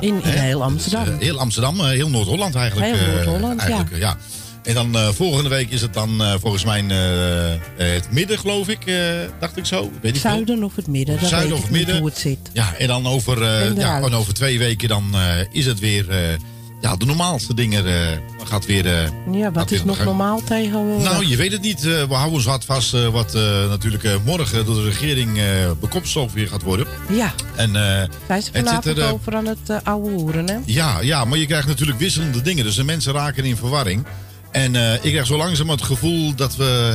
In, heel Amsterdam. Dus, heel Amsterdam, heel Noord-Holland eigenlijk. Heel Noord-Holland, ja. En dan eh, volgende week is het dan eh, volgens mij eh, het midden, geloof ik. dacht ik zo. Weet ik veel. Zuiden of het midden, dat Zuiden weet of niet midden. hoe het zit. Ja, en dan over, ja, en over twee weken dan is het weer ja, de normaalste dingen. gaat weer. Ja, wat is nog normaal tegenwoordig? Nou, je weet het niet. We houden ons hard vast wat natuurlijk morgen door de regering bekopstof weer gaat worden. Ja, En, het zit er, eh, over aan het ouwe hoeren, hè? ja, ja, maar je krijgt natuurlijk wisselende dingen. Dus de mensen raken in verwarring. En eh, ik krijg zo langzaam het gevoel dat, we,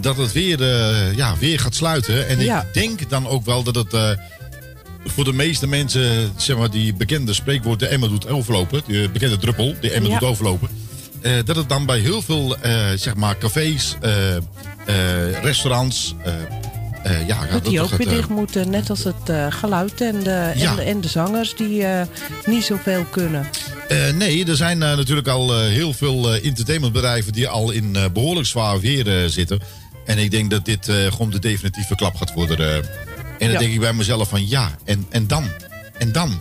dat het weer, eh, ja, weer gaat sluiten. En Ja. ik denk dan ook wel dat het eh, voor de meeste mensen, zeg maar, die bekende spreekwoord de emmer doet overlopen. Die bekende druppel, de emmer Ja. doet overlopen. dat het dan bij heel veel, zeg maar, cafés, restaurants... eh, eh, ja, Dat die toch ook het, weer eh, dicht moeten, net als het eh, geluid en de, Ja. en, de, en de zangers die eh, niet zoveel kunnen. Eh, nee, er zijn natuurlijk al eh, heel veel eh, entertainmentbedrijven die al in eh, behoorlijk zwaar weer zitten. En ik denk dat dit eh, gewoon de definitieve klap gaat worden. en dan Ja. denk ik bij mezelf van ja, en, en dan? En dan?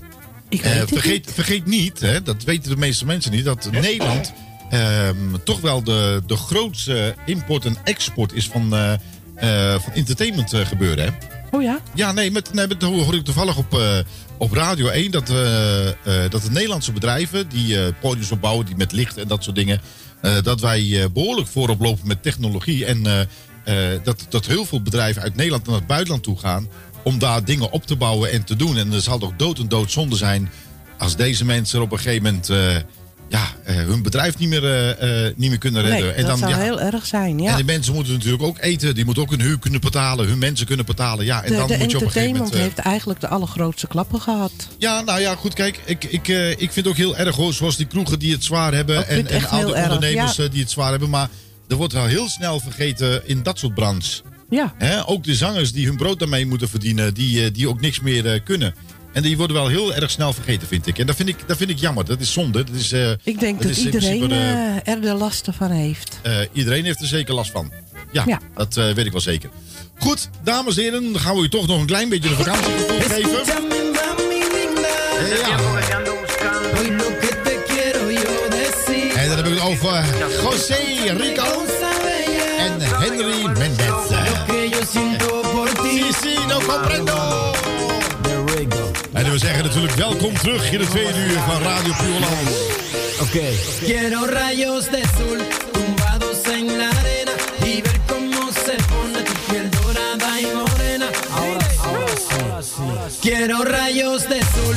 Ik Eh, weet het vergeet, niet. vergeet niet, hè, dat weten de meeste mensen niet, dat Nederland ehm, toch wel de, de grootste import en export is van, van entertainment eh, gebeuren. Hè? Oh ja? Ja, nee, met, nee, met, hoor ik toevallig op, eh, op Radio 1 dat, eh, eh, dat de Nederlandse bedrijven die eh podiums opbouwen, die met licht en dat soort dingen, eh, dat wij eh, behoorlijk voorop lopen met technologie. En eh, eh, dat, dat heel veel bedrijven uit Nederland naar het buitenland toe gaan om daar dingen op te bouwen en te doen. En er zal toch dood en dood zonde zijn als deze mensen op een gegeven moment eh, ja, eh, hun bedrijf niet meer, eh, eh, niet meer kunnen redden. Nee, en dat dan, zou ja, heel erg zijn, ja. en de mensen moeten natuurlijk ook eten. Die moeten ook hun huur kunnen betalen. Hun mensen kunnen betalen. Ja, en de dan de moet je op een gegeven moment... heeft eigenlijk de allergrootste klappen gehad. ja, nou ja, goed, kijk. Ik, ik, ik vind het ook heel erg hoor. Zoals die kroegen die het zwaar hebben. En, en oude ondernemers ja. die het zwaar hebben. Maar er wordt wel heel snel vergeten in dat soort branches. Ja. Hè? Ook de zangers die hun brood daarmee moeten verdienen. Die, die ook niks meer kunnen. En die worden wel heel erg snel vergeten, vind ik. En dat vind ik, dat vind ik jammer. Dat is zonde. Dat is, eh, Ik denk dat, iedereen de- eh, er de lasten van heeft. eh, iedereen heeft er zeker last van. Ja, Ja. dat eh, weet ik wel zeker. Goed, dames en heren, dan gaan we u toch nog een klein beetje een vakantiegevoel geven. En dan heb ik het over José Rico en Henry Mendez. Sí, sí, no comprendo. En we zeggen natuurlijk welkom terug in de tweede uur van Radio Puurland. Oké. Quiero rayos de sol tumbados en la arena y ver cómo se pone tu piel dorada y morena. Ahora, ahora sí. Quiero rayos de sol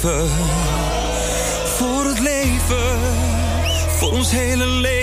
Voor het leven, voor ons hele leven.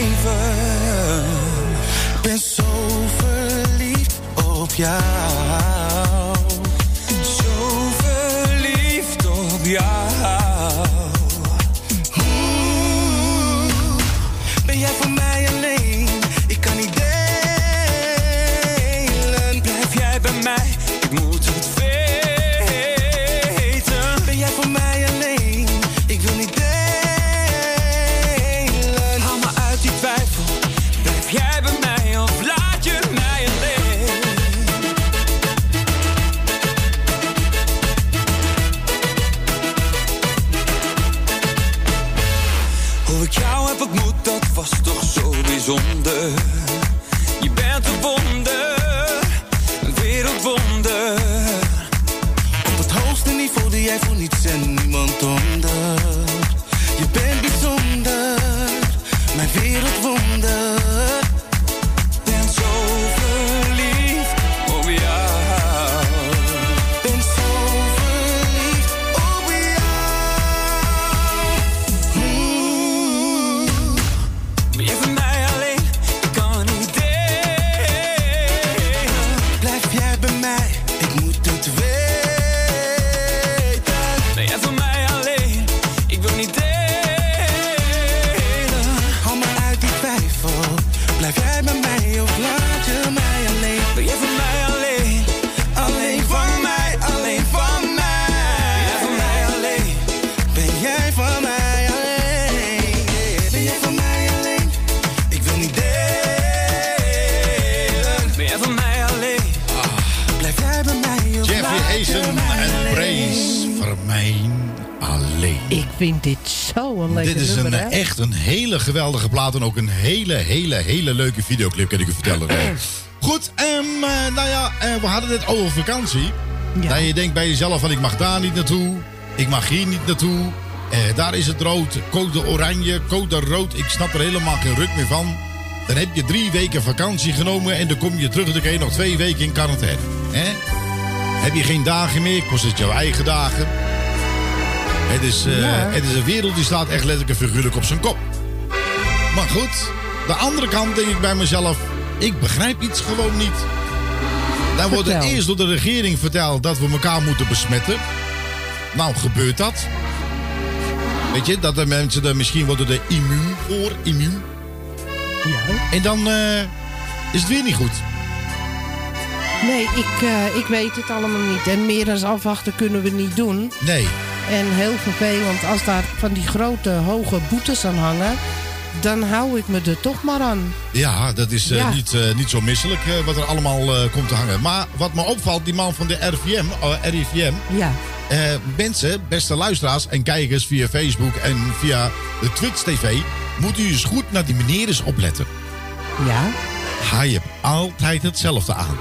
Geweldige plaat en ook een hele, hele, hele leuke videoclip, kan ik u vertellen. (clears throat) Goed, ehm, eh, nou ja, eh, we hadden het over vakantie. Nou, je denkt bij jezelf van ik mag daar niet naartoe, ik mag hier niet naartoe. Eh, daar is het rood, code oranje, code rood. Ik snap er helemaal geen ruk meer van. Dan heb je drie weken vakantie genomen en dan kom je terug en dan kun je nog twee weken in quarantaine. Hè? Heb je geen dagen meer, kost het jouw eigen dagen. Het is, eh, Ja. het is een wereld die staat echt letterlijk en figuurlijk op zijn kop. Maar goed, de andere kant denk ik bij mezelf, ik begrijp iets gewoon niet. Dan wordt er eerst door de regering verteld dat we elkaar moeten besmetten. Nou, gebeurt dat? Weet je, dat de mensen er misschien worden er immuun voor, immuun. Ja. En dan eh, is het weer niet goed. Nee, ik, eh, ik weet het allemaal niet. En meer dan afwachten kunnen we niet doen. Nee. En heel vervelend, als daar van die grote, hoge boetes aan hangen... dan hou ik me er toch maar aan. Ja, dat is eh, Ja. Niet, eh, niet zo misselijk eh, wat er allemaal komt te hangen. Maar wat me opvalt, die man van de RIVM, oh, RIVM Ja. mensen, beste luisteraars en kijkers via Facebook en via de Twitch TV, moet u eens goed naar die meneer eens opletten. Ja. Hij heeft altijd hetzelfde aan.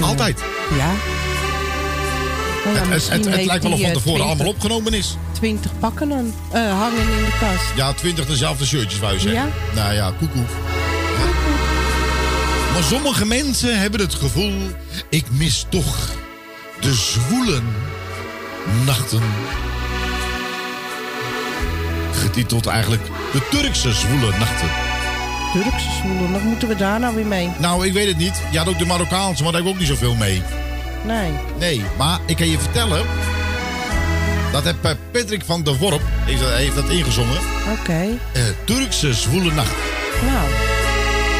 Altijd. Ja. Nou ja, het, lijkt wel of hij, van eh, tevoren 20 allemaal opgenomen is. 20 pakken dan, eh, hangen in de kast. Ja, twintig dezelfde shirtjes, wou je zeggen. Ja. Nou ja, koekoek. Maar sommige mensen hebben het gevoel... ik mis toch de zwoele nachten. Getiteld eigenlijk de Turkse zwoele nachten. Turkse zwoelen, wat moeten we daar nou weer mee? Nou, ik weet het niet. Je had ook de Marokkaanse, maar daar heb ik ook niet zoveel mee. Nee. Nee, maar ik kan je vertellen... dat heb eh, Patrick van der Worp heeft dat, heeft dat ingezongen. Oké. Eh, Turkse zwoele nacht. Nou,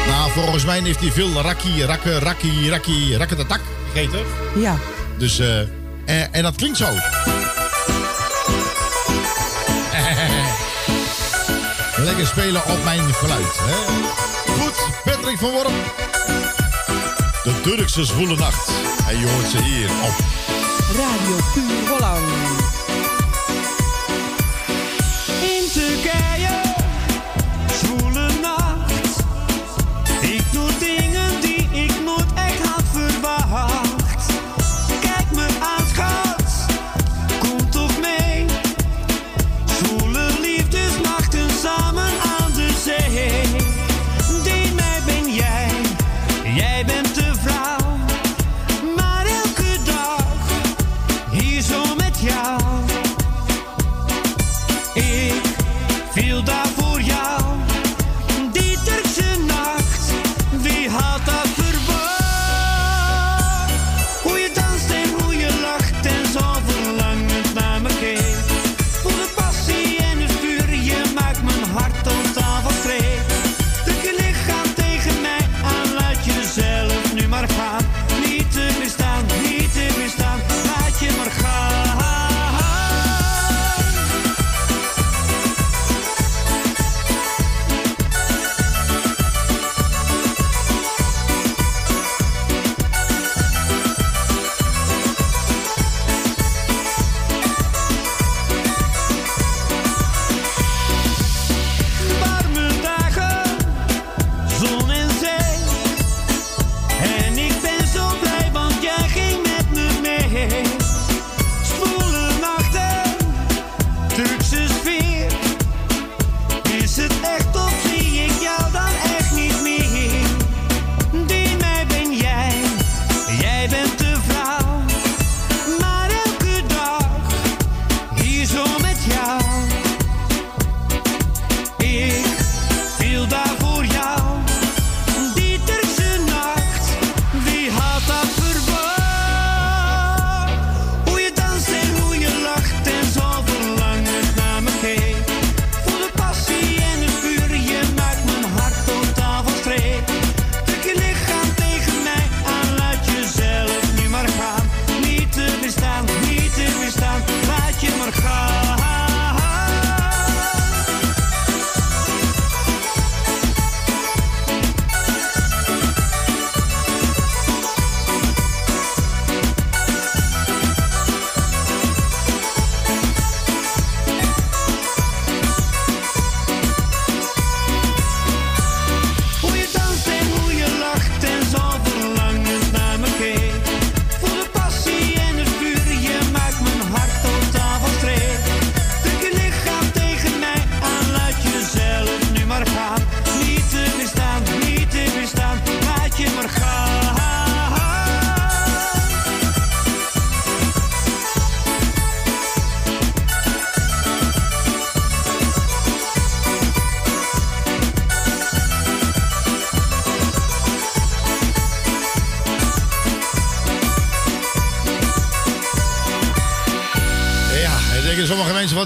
Nou, volgens mij heeft hij veel rakkie, rakke, rakkie, rakkie, rakketatak gegeten. ja. Dus, eh, en, en dat klinkt zo. (laughs) Lekker spelen op mijn geluid. Hè? Goed, Patrick van Worp. Turkse zwoele nacht. En je hoort ze hier op. Radio Puur Holland.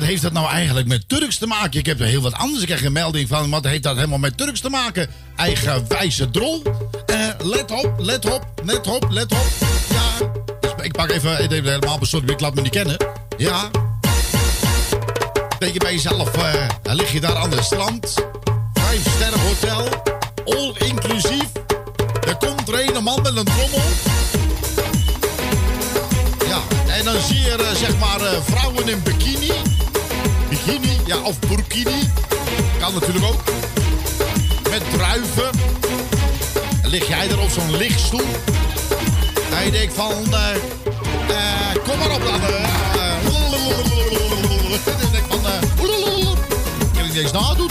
Heeft dat nou eigenlijk met Turks te maken? Ik heb er heel wat anders. Ik krijg een melding van, wat heeft dat helemaal met Turks te maken? Eigenwijze drol. Eh, let op, let op, let op, let op. Ja, ik pak even, ik helemaal besloten, ik laat me niet kennen. Ja. Denk je bij jezelf, eh, lig je daar aan het strand. Vijf sterren hotel. All inclusief. Er komt er een man met een trommel. Ja, en dan zie je eh, zeg maar vrouwen in bikini. Of burkini. Kan natuurlijk ook. Met druiven. Dan lig jij er op zo'n lichtstoel. En je denkt van, eh, Eh, kom maar op dan. Ik denk van... Ik kan eens nadoen.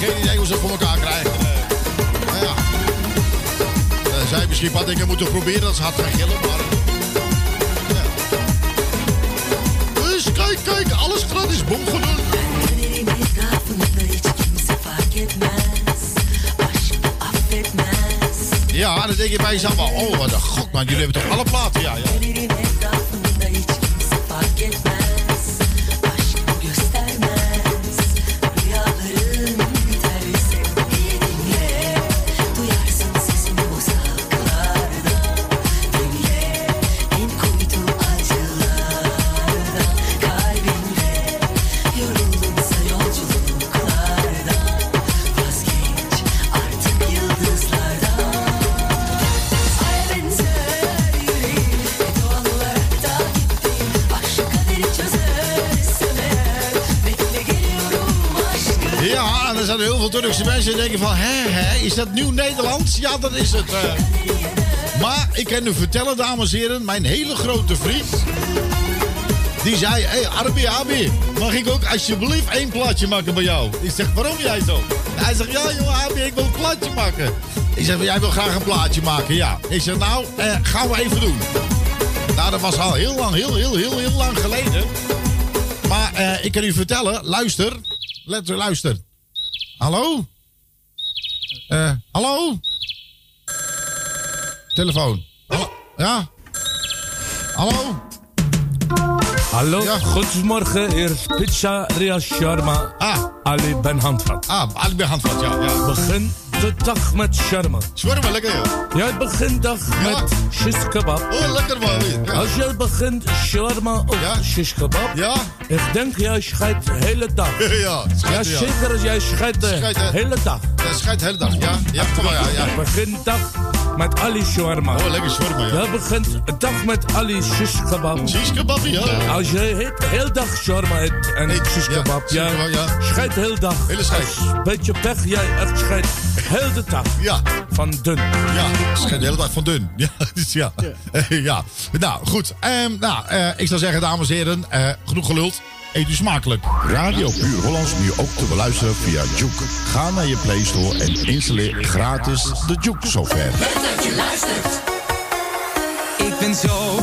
Geen idee hoe ze het voor elkaar krijgen. Nou ja. Zij misschien wat dingen moeten proberen. Dat ze hard gaan gillen. Alles gratis. Bom gedaan. Ja, dan denk je bij jezelf, oh wat een god man, jullie hebben toch alle platen? Ja. Ja, Turkse mensen denken van, hè, hè, is dat nieuw Nederlands? Ja, dat is het. eh. Maar ik kan u vertellen, dames en heren, mijn hele grote vriend, die zei, hé, hey, Arbi, Abi, mag ik ook alsjeblieft één plaatje maken bij jou? Ik zeg, waarom jij zo? Hij zegt, ja, joh, Abi, ik wil een plaatje maken. Ik zeg, jij wil graag een plaatje maken, ja. Ik zeg, nou, eh, gaan we even doen. Nou, dat was al heel lang, heel, heel, heel, heel lang geleden. Maar eh, ik kan u vertellen, luister. Let, luister. Hallo? Eh, hallo? Telefoon. Hallo? Ja? Hallo? Hallo, goedemorgen, hier is Pizzeria Sharma. Ah. Ali Ben Handvat. Ah, Ali Ben Handvat, ja. ja. Begin de dag met shawarma. Shawarma, lekker joh. Jij begint dag met shish kebab. Oh, lekker man. Ja. Als jij begint shawarma of shish kebab. Ja. Ik denk jij scheidt de hele dag. (laughs) Ja, scheidt, ja, ja. zeker als jij scheidt de Scheidt, hele dag. Ja, schijt de hele dag, ja. Ja, kom maar, ja. ja. Begint dag met Ali shawarma. Oh, lekker shawarma, ja. Jij begint de dag met Ali shish kebab. Shish kebab, ja. Als jij de hele dag shawarma eet en shish ja, kebab, shish ja, kebab, ja. scheidt de hele dag. Hele scheid. Beetje pech, jij echt scheidt heel de dag. Ja. Van dun. Ja, schijnt de hele dag van dun. (laughs) Ja, dus ja. (laughs) Ja. Nou, goed. Ehm, nou, eh, ik zou zeggen, dames en heren, eh, genoeg geluld. Eet u smakelijk. Radio Puur Hollands nu ook te beluisteren via Juke. Ga naar je Play Store en installeer gratis de Juke software. Ik ben zo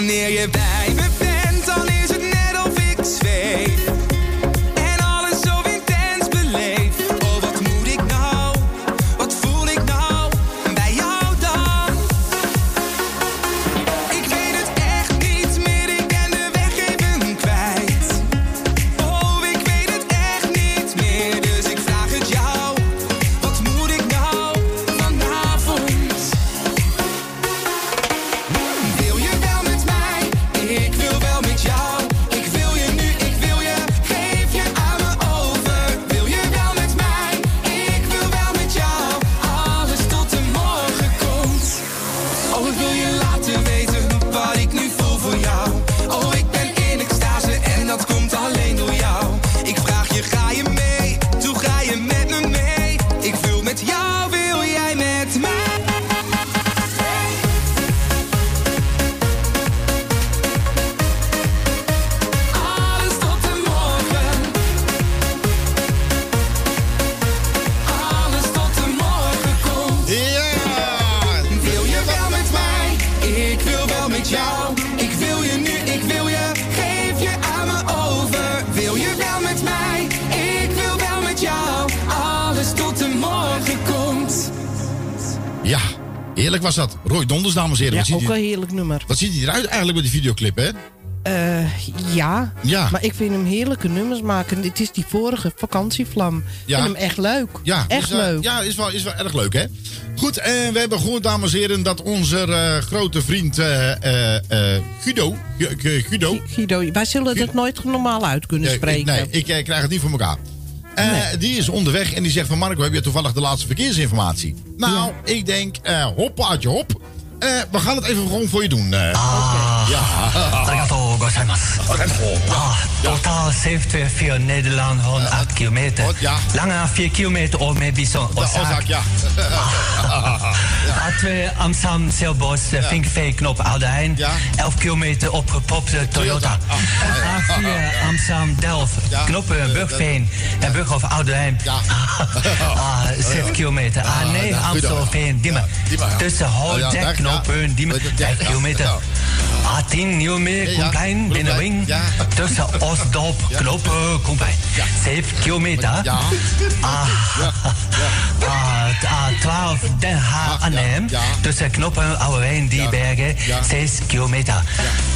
Wanneer je bij Ja, ziet ook een heerlijk nummer. wat ziet hij eruit eigenlijk met die videoclip, hè? Eh, ja. Ja. maar ik vind hem heerlijke nummers maken. Het is die vorige vakantievlam. Ik vind hem echt leuk. Ja, echt is, wel- leuk. Ja, is wel, is wel erg leuk, hè? Goed, en we hebben gehoord, dames en heren, dat onze eh, grote vriend eh, eh, eh, Guido... Gu- Gu- Guido... Guido, wij zullen het nooit normaal uit kunnen spreken. nee, ik eh, krijg het niet voor elkaar. Eh, Die is onderweg en die zegt van Marco, heb je toevallig de laatste verkeersinformatie? Nou, ik denk, eh hoppaatje hop. Eh, we gaan het even gewoon voor je doen. eh. ja. (laughs) ありがとうございます。Ah, totaal 74 Nederland 108 kilometer. Langer 4 kilometer of maybe zo. Osaka, ja. A2 (laughs) Amsterdam Zeilbos, Vinkveen knop Oudeijn. 11 kilometer opgepopte Toyota. A4 Amsterdam Delft, knoppen Burgveen en Burghof Oudeijn. Ah, 6 (laughs) kilometer. A9 Amstelveen, Diemen. Tussen Holdek knoppen Diemen, 5 kilometer. A10 Nieuwmeer, Komplein, Binnenwing. Tussen Osdorp, knoppen, Komplein. 7 kilometer. A, A12 Den Haag, Arnhem. Tussen knoppen Ouwijn, Diebergen, 6 kilometer.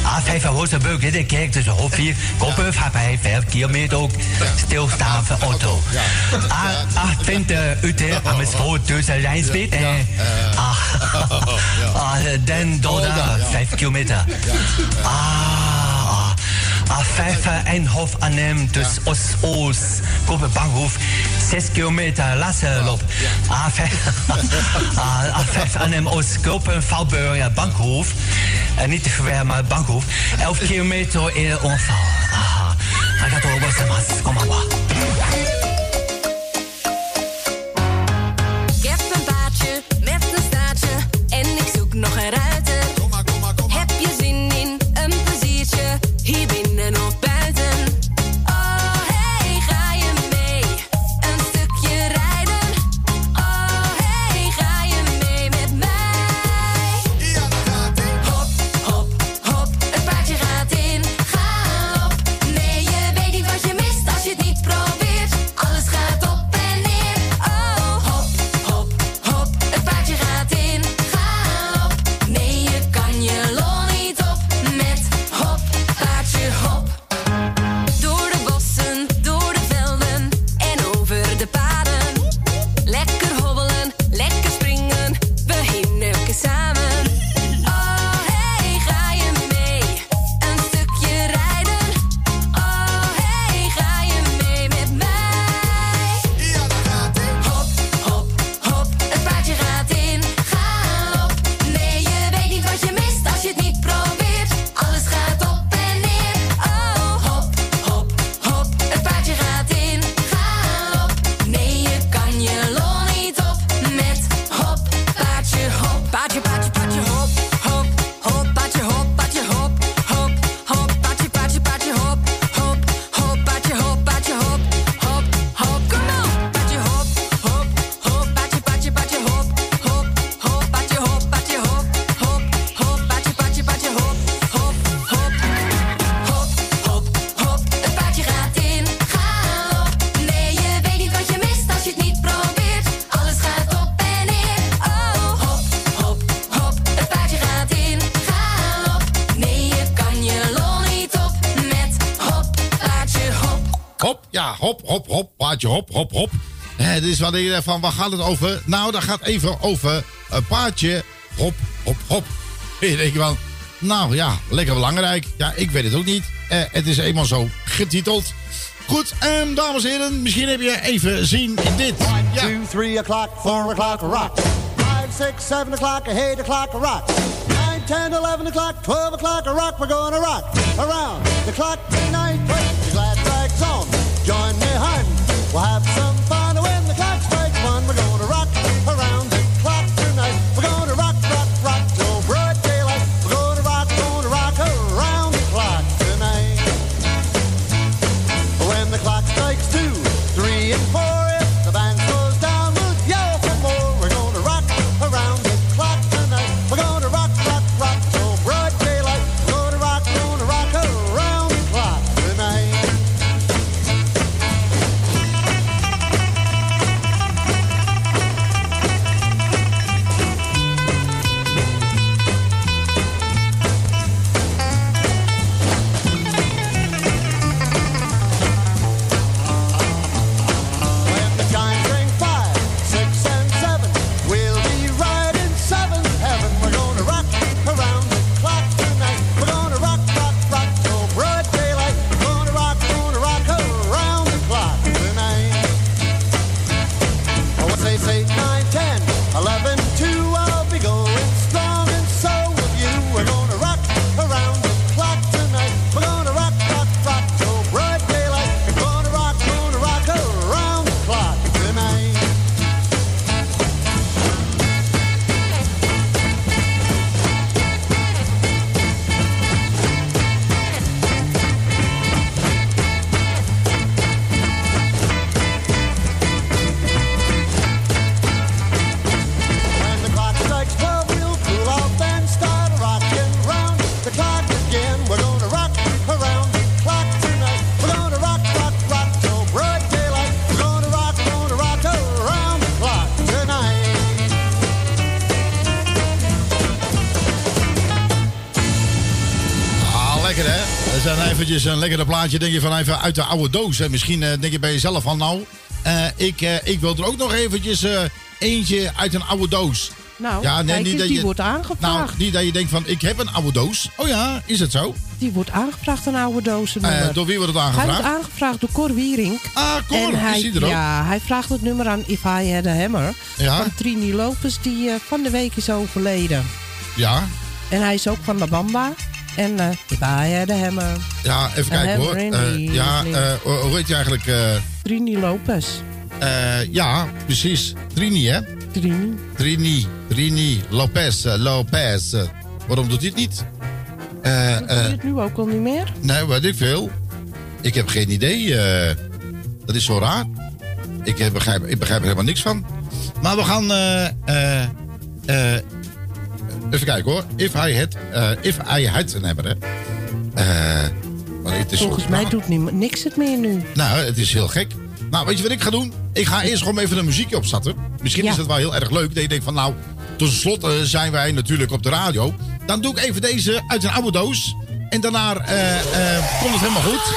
A5 Rozenburg, Ridderkerk, tussen Hof 4, Koppen, Vaarpij, 5 kilometer ook. Stilstaan van auto. A28 Utrecht, Amersfoort, tussen Rijnspeet en ah, ah, Den Doda, 5 kilometer. Ah, A5 Eindhoven Arnhem, dus Os-Oos, Koppen Bankhoef, 6 kilometer, laatste loop. A5, Ah, A5 Arnhem Oost, Koppen Valburg, ja, Bankhoef. En niet te verwerken, maar Bankhoef. 11 kilometer eerder ongeval. Ah, arigatou gozaimasu, konbanwa. Ik paardje, hop, hop, hop. Dit is wat denk van, waar gaat het over? Nou, dat gaat even over een paardje, hop, hop, hop. Je denkt van, nou ja, lekker belangrijk. Ja, ik weet het ook niet. Eh, het is eenmaal zo getiteld. Goed, en dames en heren, misschien heb je even zien in dit. Ja. Two, three o'clock, four o'clock, rock. Five, six, seven o'clock, eight o'clock, rock. Nine, ten, eleven o'clock, twelve o'clock, rock. We're gonna rock around the clock We'll have some fun eventjes een lekkere plaatje, denk je van even uit de oude doos. En misschien eh, denk je bij jezelf van nou, eh, ik, eh, ik wil er ook nog eventjes eentje uit een oude doos. Nou, Ja, nee, kijk niet eens, dat die wordt aangevraagd. Nou, niet dat je denkt van ik heb een oude doos. Oh ja, is het zo? Die wordt aangevraagd, een oude. Eh, door wie wordt het Hij aangevraagd? wordt aangevraagd door Cor Wierink. Ah, Cor, en hij, is er ook? Ja, hij vraagt het nummer aan If I Had a Hammer. Ja. Van Trini Lopez, die van de week is overleden. Ja, En hij is ook van La Bamba. En eh If I Had a Hammer. ja even kijken hoor. Eh, ja, eh, hoe heet je eigenlijk? Trini Lopez. ja, precies. Trini, hè? Trini. Trini, Trini, Lopez, Lopez. waarom doet hij het niet? Doe eh, je het nu ook al niet meer? nee, weet ik veel. Ik heb geen idee. dat is zo raar. Ik, begrijp, ik begrijp er helemaal niks van. Maar we gaan... even kijken hoor. If I had, eh, if I had een hebben, hè. Eh, het is Volgens mij doet nie- niks het meer nu. nou, het is heel gek. Nou, weet je wat ik ga doen? Ik ga eerst gewoon even een muziekje opzetten. Misschien Ja. is het wel heel erg leuk. Dat je denkt van, nou, tot slot eh, zijn wij natuurlijk op de radio. Dan doe ik even deze uit een oude doos. En daarna eh, eh, komt het helemaal goed.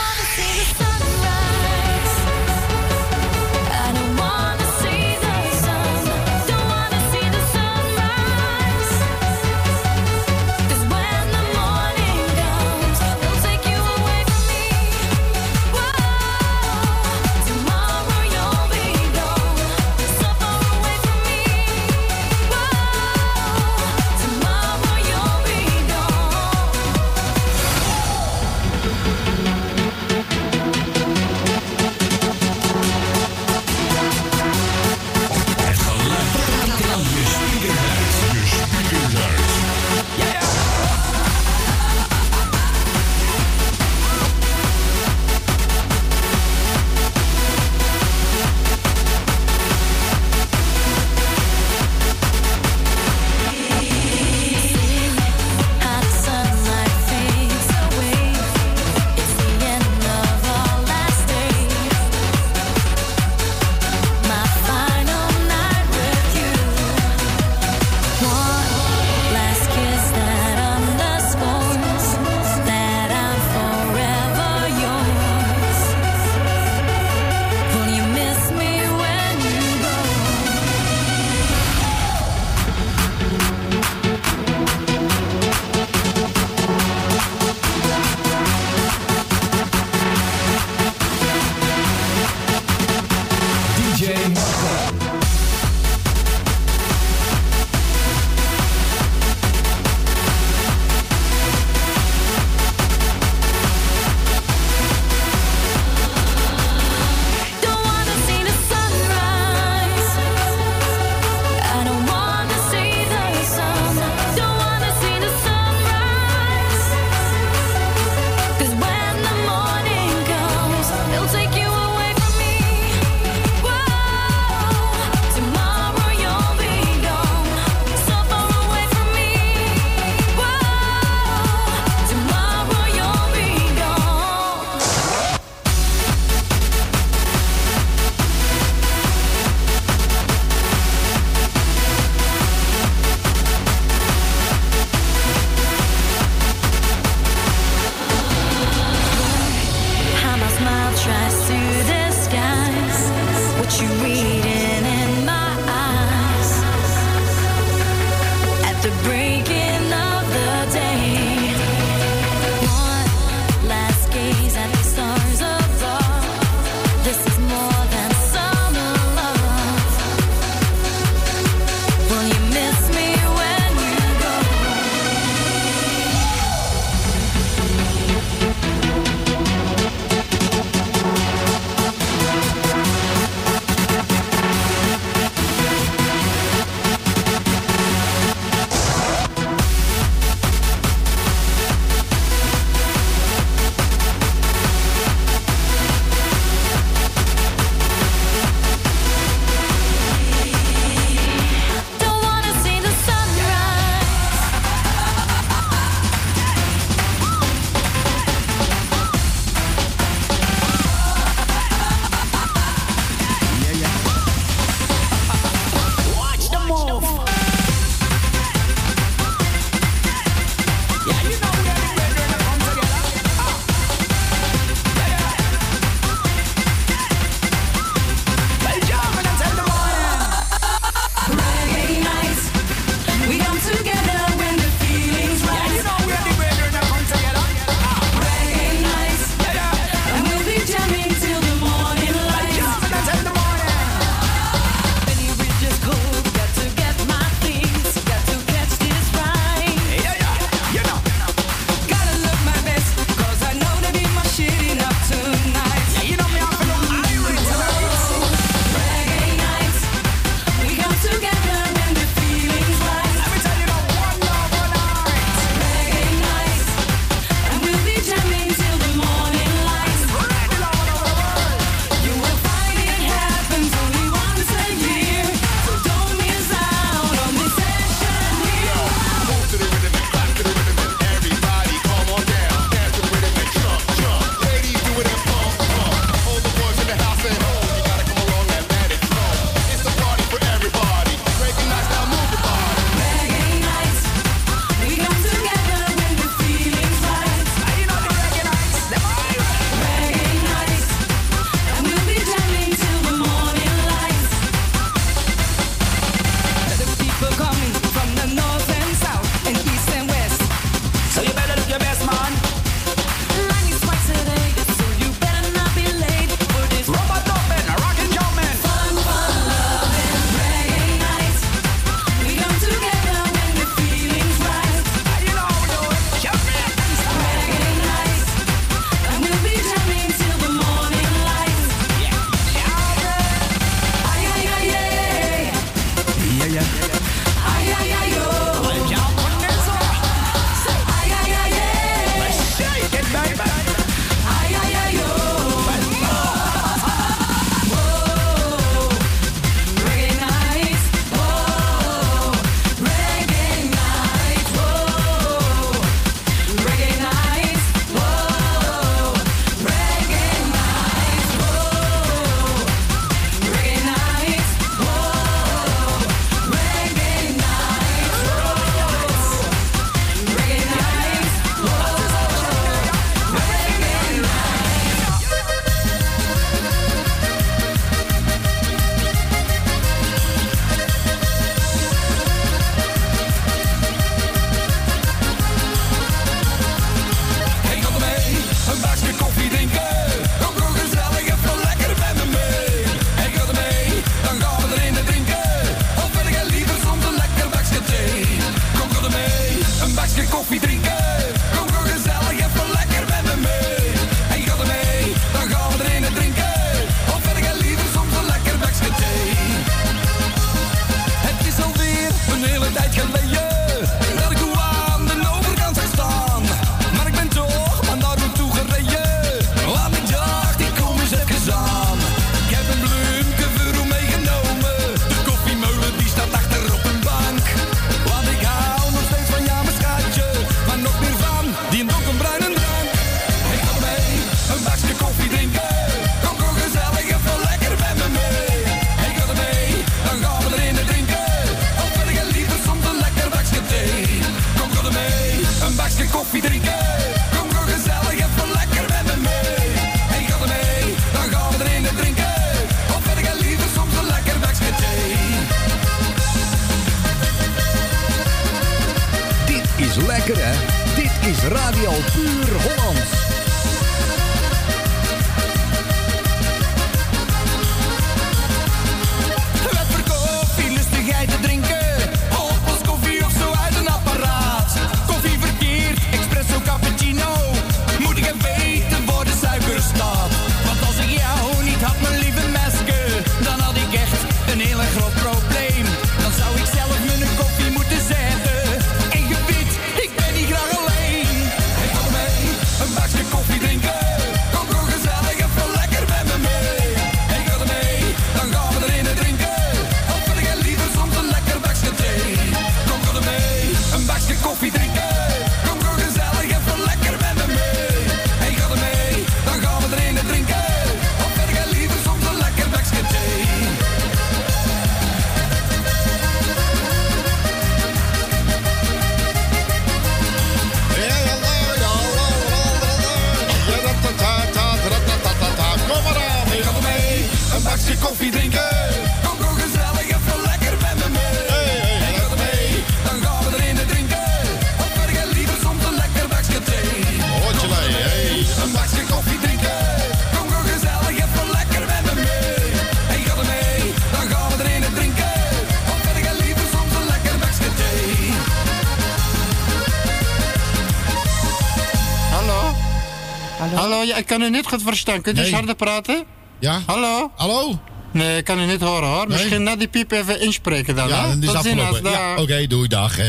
Kan u niet goed verstaan. Kunt u eens Nee. harder praten? Ja? Hallo? Hallo? Nee, ik kan u niet horen hoor. Nee? Misschien na die piep even inspreken dan. Ja, dan is afgelopen. Ja. Oké, doei, dag. eh.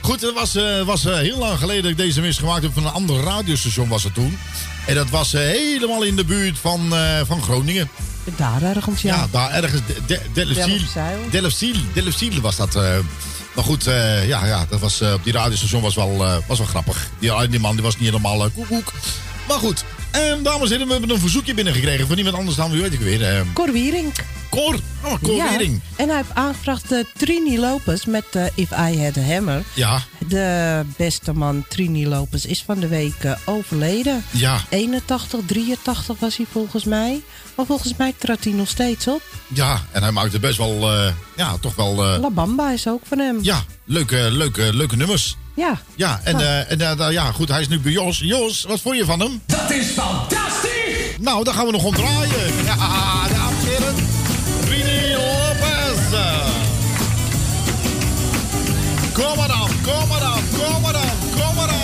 Goed, het was, eh, was eh, heel lang geleden dat ik deze mis gemaakt heb. Van een ander radiostation was het toen. En dat was eh, helemaal in de buurt van, eh, van Groningen. Daar ergens, ja. Ja, daar ergens. De, de, Delfziel. Delfziel. Delfziel was dat. eh. maar goed, eh, ja, ja, dat was, eh, op die radiostation was wel, eh, was wel grappig. Die, die man die was niet helemaal uh, koekoek. Maar goed, ehm, dames en heren, we hebben een verzoekje binnengekregen van iemand anders dan, wie weet ik weer. ehm. Cor Wiering. Cor? Oh, Cor Ja, Wiering. En hij heeft aangevraagd eh, Trini Lopez met eh, If I Had a Hammer. Ja. De beste man Trini Lopez is van de week eh, overleden. Ja. 81, 83 was hij volgens mij. Maar volgens mij trad hij nog steeds op. Ja, en hij maakte best wel, eh, ja, toch wel, eh, La Bamba is ook van hem. ja, leuke, leuke, leuke nummers. Ja. Ja, en, Nou. en nou ja, goed, hij is nu bij Jos. Jos, wat vond je van hem? Dat is fantastisch! Nou, dan gaan we nog om draaien. (laughs) Ja, Kom maar dan, kom maar dan, kom maar dan, kom maar dan.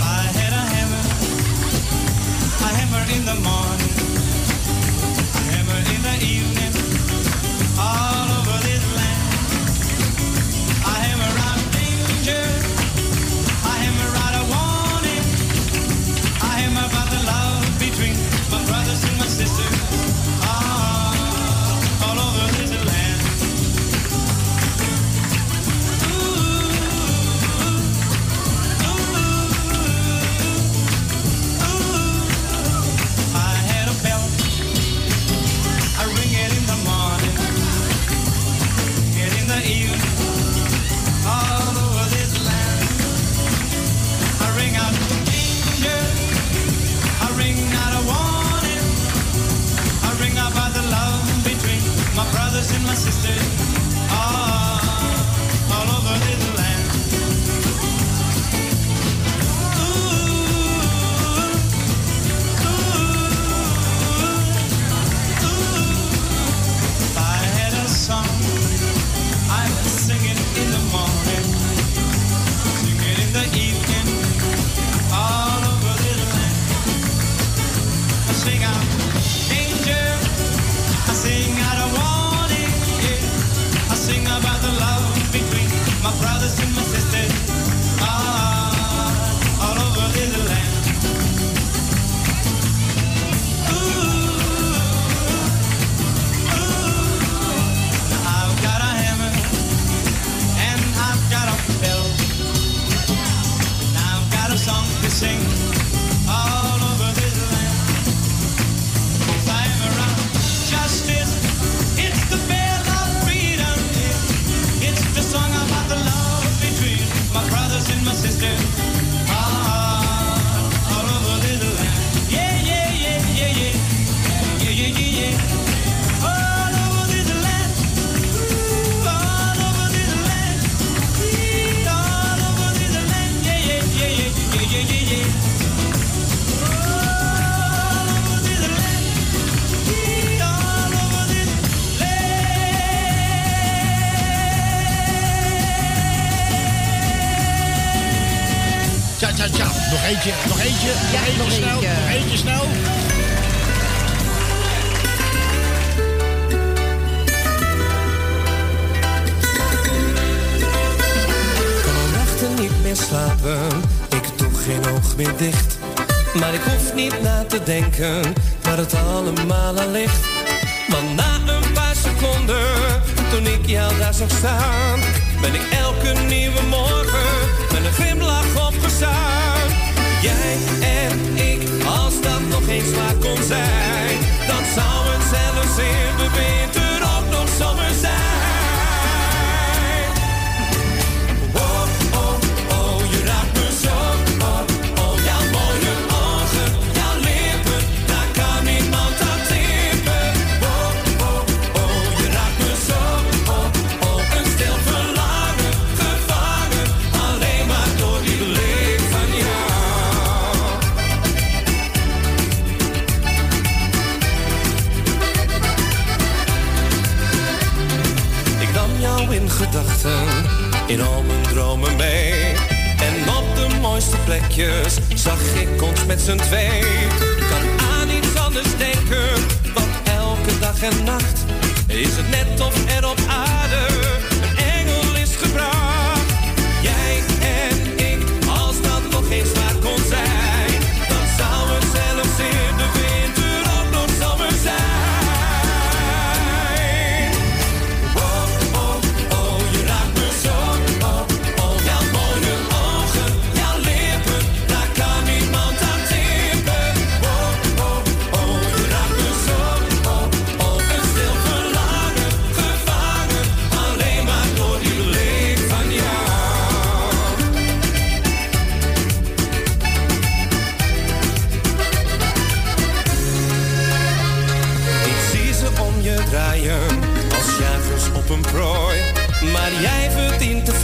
I had a hammer, a hammer in the morning, hammer in the evening, brothers and my sisters, eentje. Nog snel. eentje. Nog eentje snel. kan al nachten niet meer slapen, ik doe geen oog meer dicht. Maar ik hoef niet na te denken waar het allemaal aan ligt. Want na een paar seconden, toen ik jou daar zag staan, ben ik elke nieuwe morgen met een glimlach opgestaan. Jij en ik, als dat nog eens waar kon zijn, dan zou het zelfs in de zag ik ons met z'n twee. Kan aan iets anders denken, want elke dag en nacht is het net of er op aarde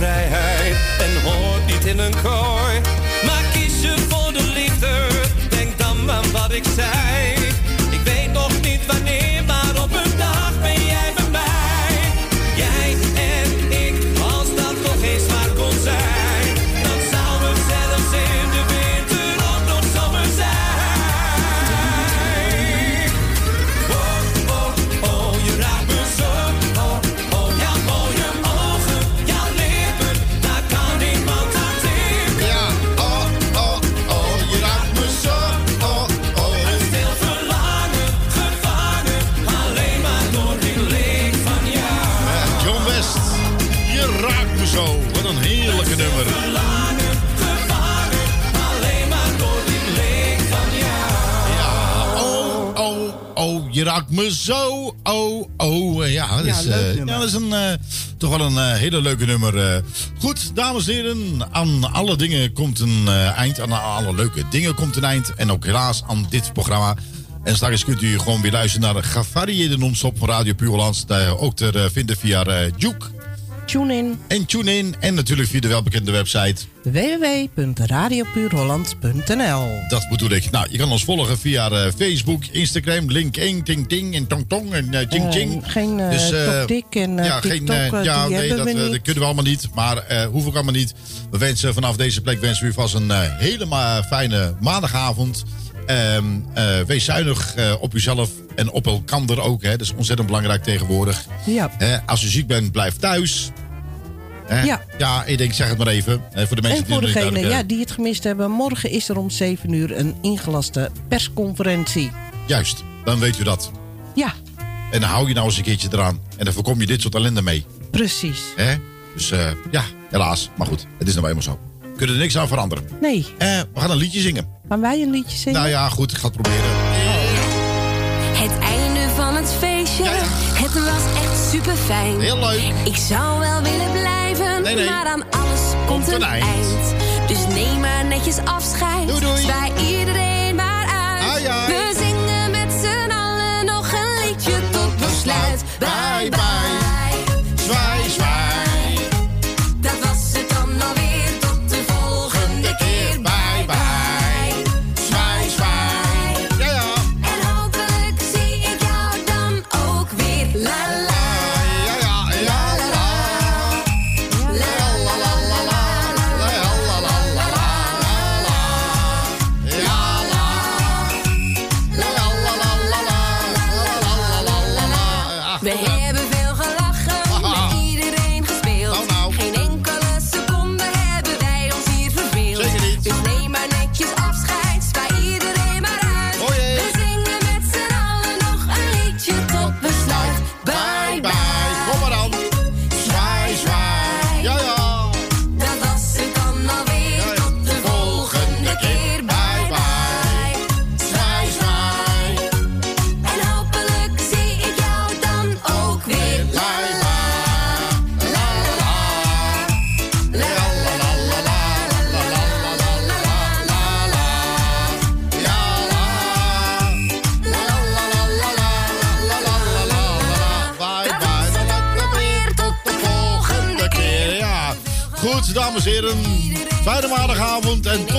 vrijheid en hoort niet in een kooi. Maar kies je voor de liefde, denk dan aan wat ik zei. Je raakt me zo. Oh, oh, eh, ja, dat is, eh, ja, dat is een, eh, toch wel een eh, hele leuke nummer. eh. Goed, dames en heren, aan alle dingen komt een eh, eind. Aan alle leuke dingen komt een eind. En ook helaas aan dit programma. En straks kunt u gewoon weer luisteren naar de gevarieerde non-stop van Radio Puurland. Ook te eh, vinden via eh, Juke. Tune in. En tune in. En natuurlijk via de welbekende website. www.radiopuurholland.nl Dat bedoel ik. Nou, je kan ons volgen via eh, Facebook, Instagram, LinkedIn, Ting Ting en Tong Tong en eh, Ching Eh, geen, TokTik en, eh, TikTok, eh, ja, nee, dat, we kunnen we allemaal niet. Maar hoef ook allemaal niet. We wensen vanaf deze plek wensen we u vast een hele fijne maandagavond. Ehm, eh, wees zuinig op uzelf en op elkander ook. Hè. Dat is ontzettend belangrijk tegenwoordig. Ja. Als u ziek bent, blijf thuis. Ja. ja, ik denk, zeg het maar even. hè, voor de mensen En voor die het niet degenen ja, duidelijk, die het gemist hebben, morgen is er om 7 uur een ingelaste persconferentie. Juist, dan weet u dat. Ja, En dan hou je nou eens een keertje eraan. En dan voorkom je dit soort ellende mee. precies. Hè? Dus eh, ja, helaas. Maar goed, het is nou eenmaal zo. We kunnen er niks aan veranderen. Nee. Eh, we gaan een liedje zingen. Gaan wij een liedje zingen? Nou ja, goed, ik ga het proberen. Het einde van het feestje, het was echt super fijn. Heel leuk. Ik zou wel willen blijven, Nee, nee. maar aan alles komt, een, eind. Dus neem maar netjes afscheid. Doei, doei. Zwaai iedereen maar uit. Ai, ai. We zingen met z'n allen nog een liedje tot besluit. Bye bye. Dames